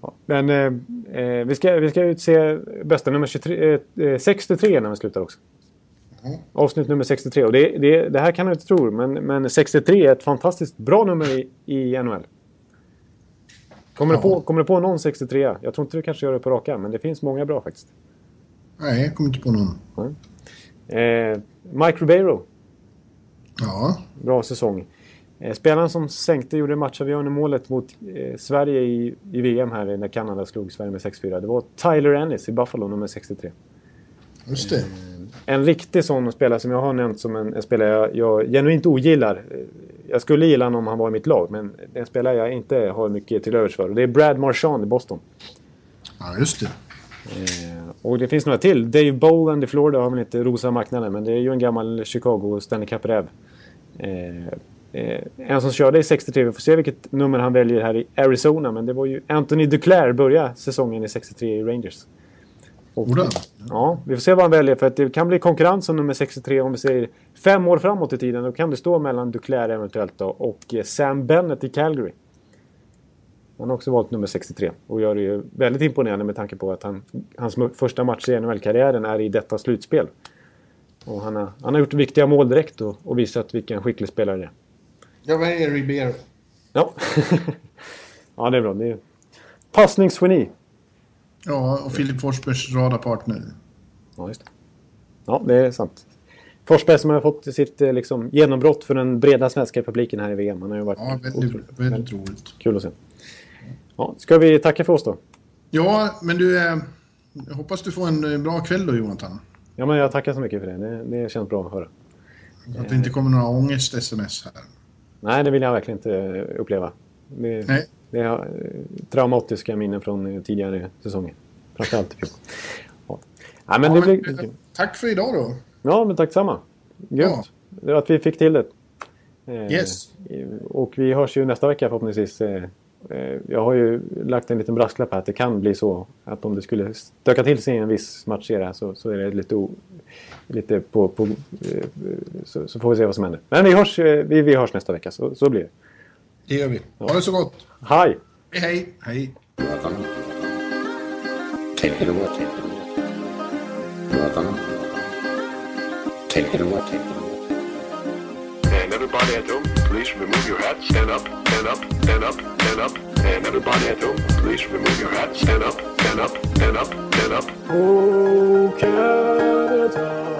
Ja. Men eh, eh, vi, ska, vi ska utse bästa nummer 23, eh, eh, 63 när vi slutar också. Avsnitt nummer 63. Och det, det, det här kan du inte tro, men, men 63 är ett fantastiskt bra nummer i, i NHL. Kommer, du på, kommer du på någon 63? Jag tror inte du kanske gör det på raka, men det finns många bra faktiskt. Nej, jag kommer inte på någon. Eh, Mike Ribeiro, Ja, bra säsong. Eh, spelaren som sänkte, gjorde matchavgörande målet mot eh, Sverige i, i VM här när Kanada slog Sverige med 6-4. Det var Tyler Ennis i Buffalo, nummer 63. just det. En riktig sån spelare som jag har nämnt som en, en spelare jag, jag genuint ogillar. Eh, Jag skulle gilla honom om han var i mitt lag, men en spelare jag inte har mycket till övers för. Och det är Brad Marchand i Boston. Ja, just det. Eh, och det finns några till. Dave Boland i Florida har väl inte rosa marknaden, men det är ju en gammal Chicago Stanley Cup-räv. Eh, eh, en som körde i 63, vi får se vilket nummer han väljer här i Arizona, men det var ju Anthony Duclair började säsongen i 63 i Rangers. Och. Ja, vi får se vad han väljer för att det kan bli konkurrens om nummer 63 om vi säger fem år framåt i tiden. Då kan det stå mellan Duclair eventuellt då, och eh, Sam Bennett i Calgary. Han har också valt nummer 63 och gör det ju väldigt imponerande med tanke på att han, hans första match i NHL-karriären är i detta slutspel. Och han, har, han har gjort viktiga mål direkt och, och visat vilken skicklig spelare det är. Jag väljer Ribeiro. Ja, ja det är bra. Det är passningsgeni. Ja, och Filip Forsbergs radarpartner. Ja, just det. Ja, det är sant. Forsberg som har fått sitt eh, liksom, genombrott för den breda svenska publiken här i VM. Han har ju varit Ja, väldigt, väldigt roligt. kul att se. Ja, ska vi tacka för oss då? Ja, men du, eh, jag hoppas du får en eh, bra kväll då, Jonathan. Ja, men jag tackar så mycket för det. Det, det känns bra att höra. Att det inte kommer några ångest-sms här. Nej, det vill jag verkligen inte eh, uppleva. Det, Nej. det är eh, traumatiska minnen från eh, tidigare säsonger. Framförallt i. Ja. Ja, men Ja, men, blir... eh, tack för idag då. Ja, men tack samma. Grymt. Var Att vi fick till det. Eh, Yes. Och vi hörs ju nästa vecka förhoppningsvis. Eh, eh, Jag har ju lagt en liten brasklapp här att det kan bli så att om det skulle stöka till sig i en viss matchserie så, så är det lite, o, lite på... på eh, så, så får vi se vad som händer. Men vi hörs, eh, vi, vi hörs nästa vecka, så, så blir det. Det gör vi. Ha det så gott. Hej! Hej, hej. Hej. Take it away. Take it away. Welcome. Take it away. Take it away. And everybody at home, please remove your hat. stand up, stand up, stand up, stand up. And everybody at home, please remove your hats, stand up, stand up, stand up, stand up. Oh Canada,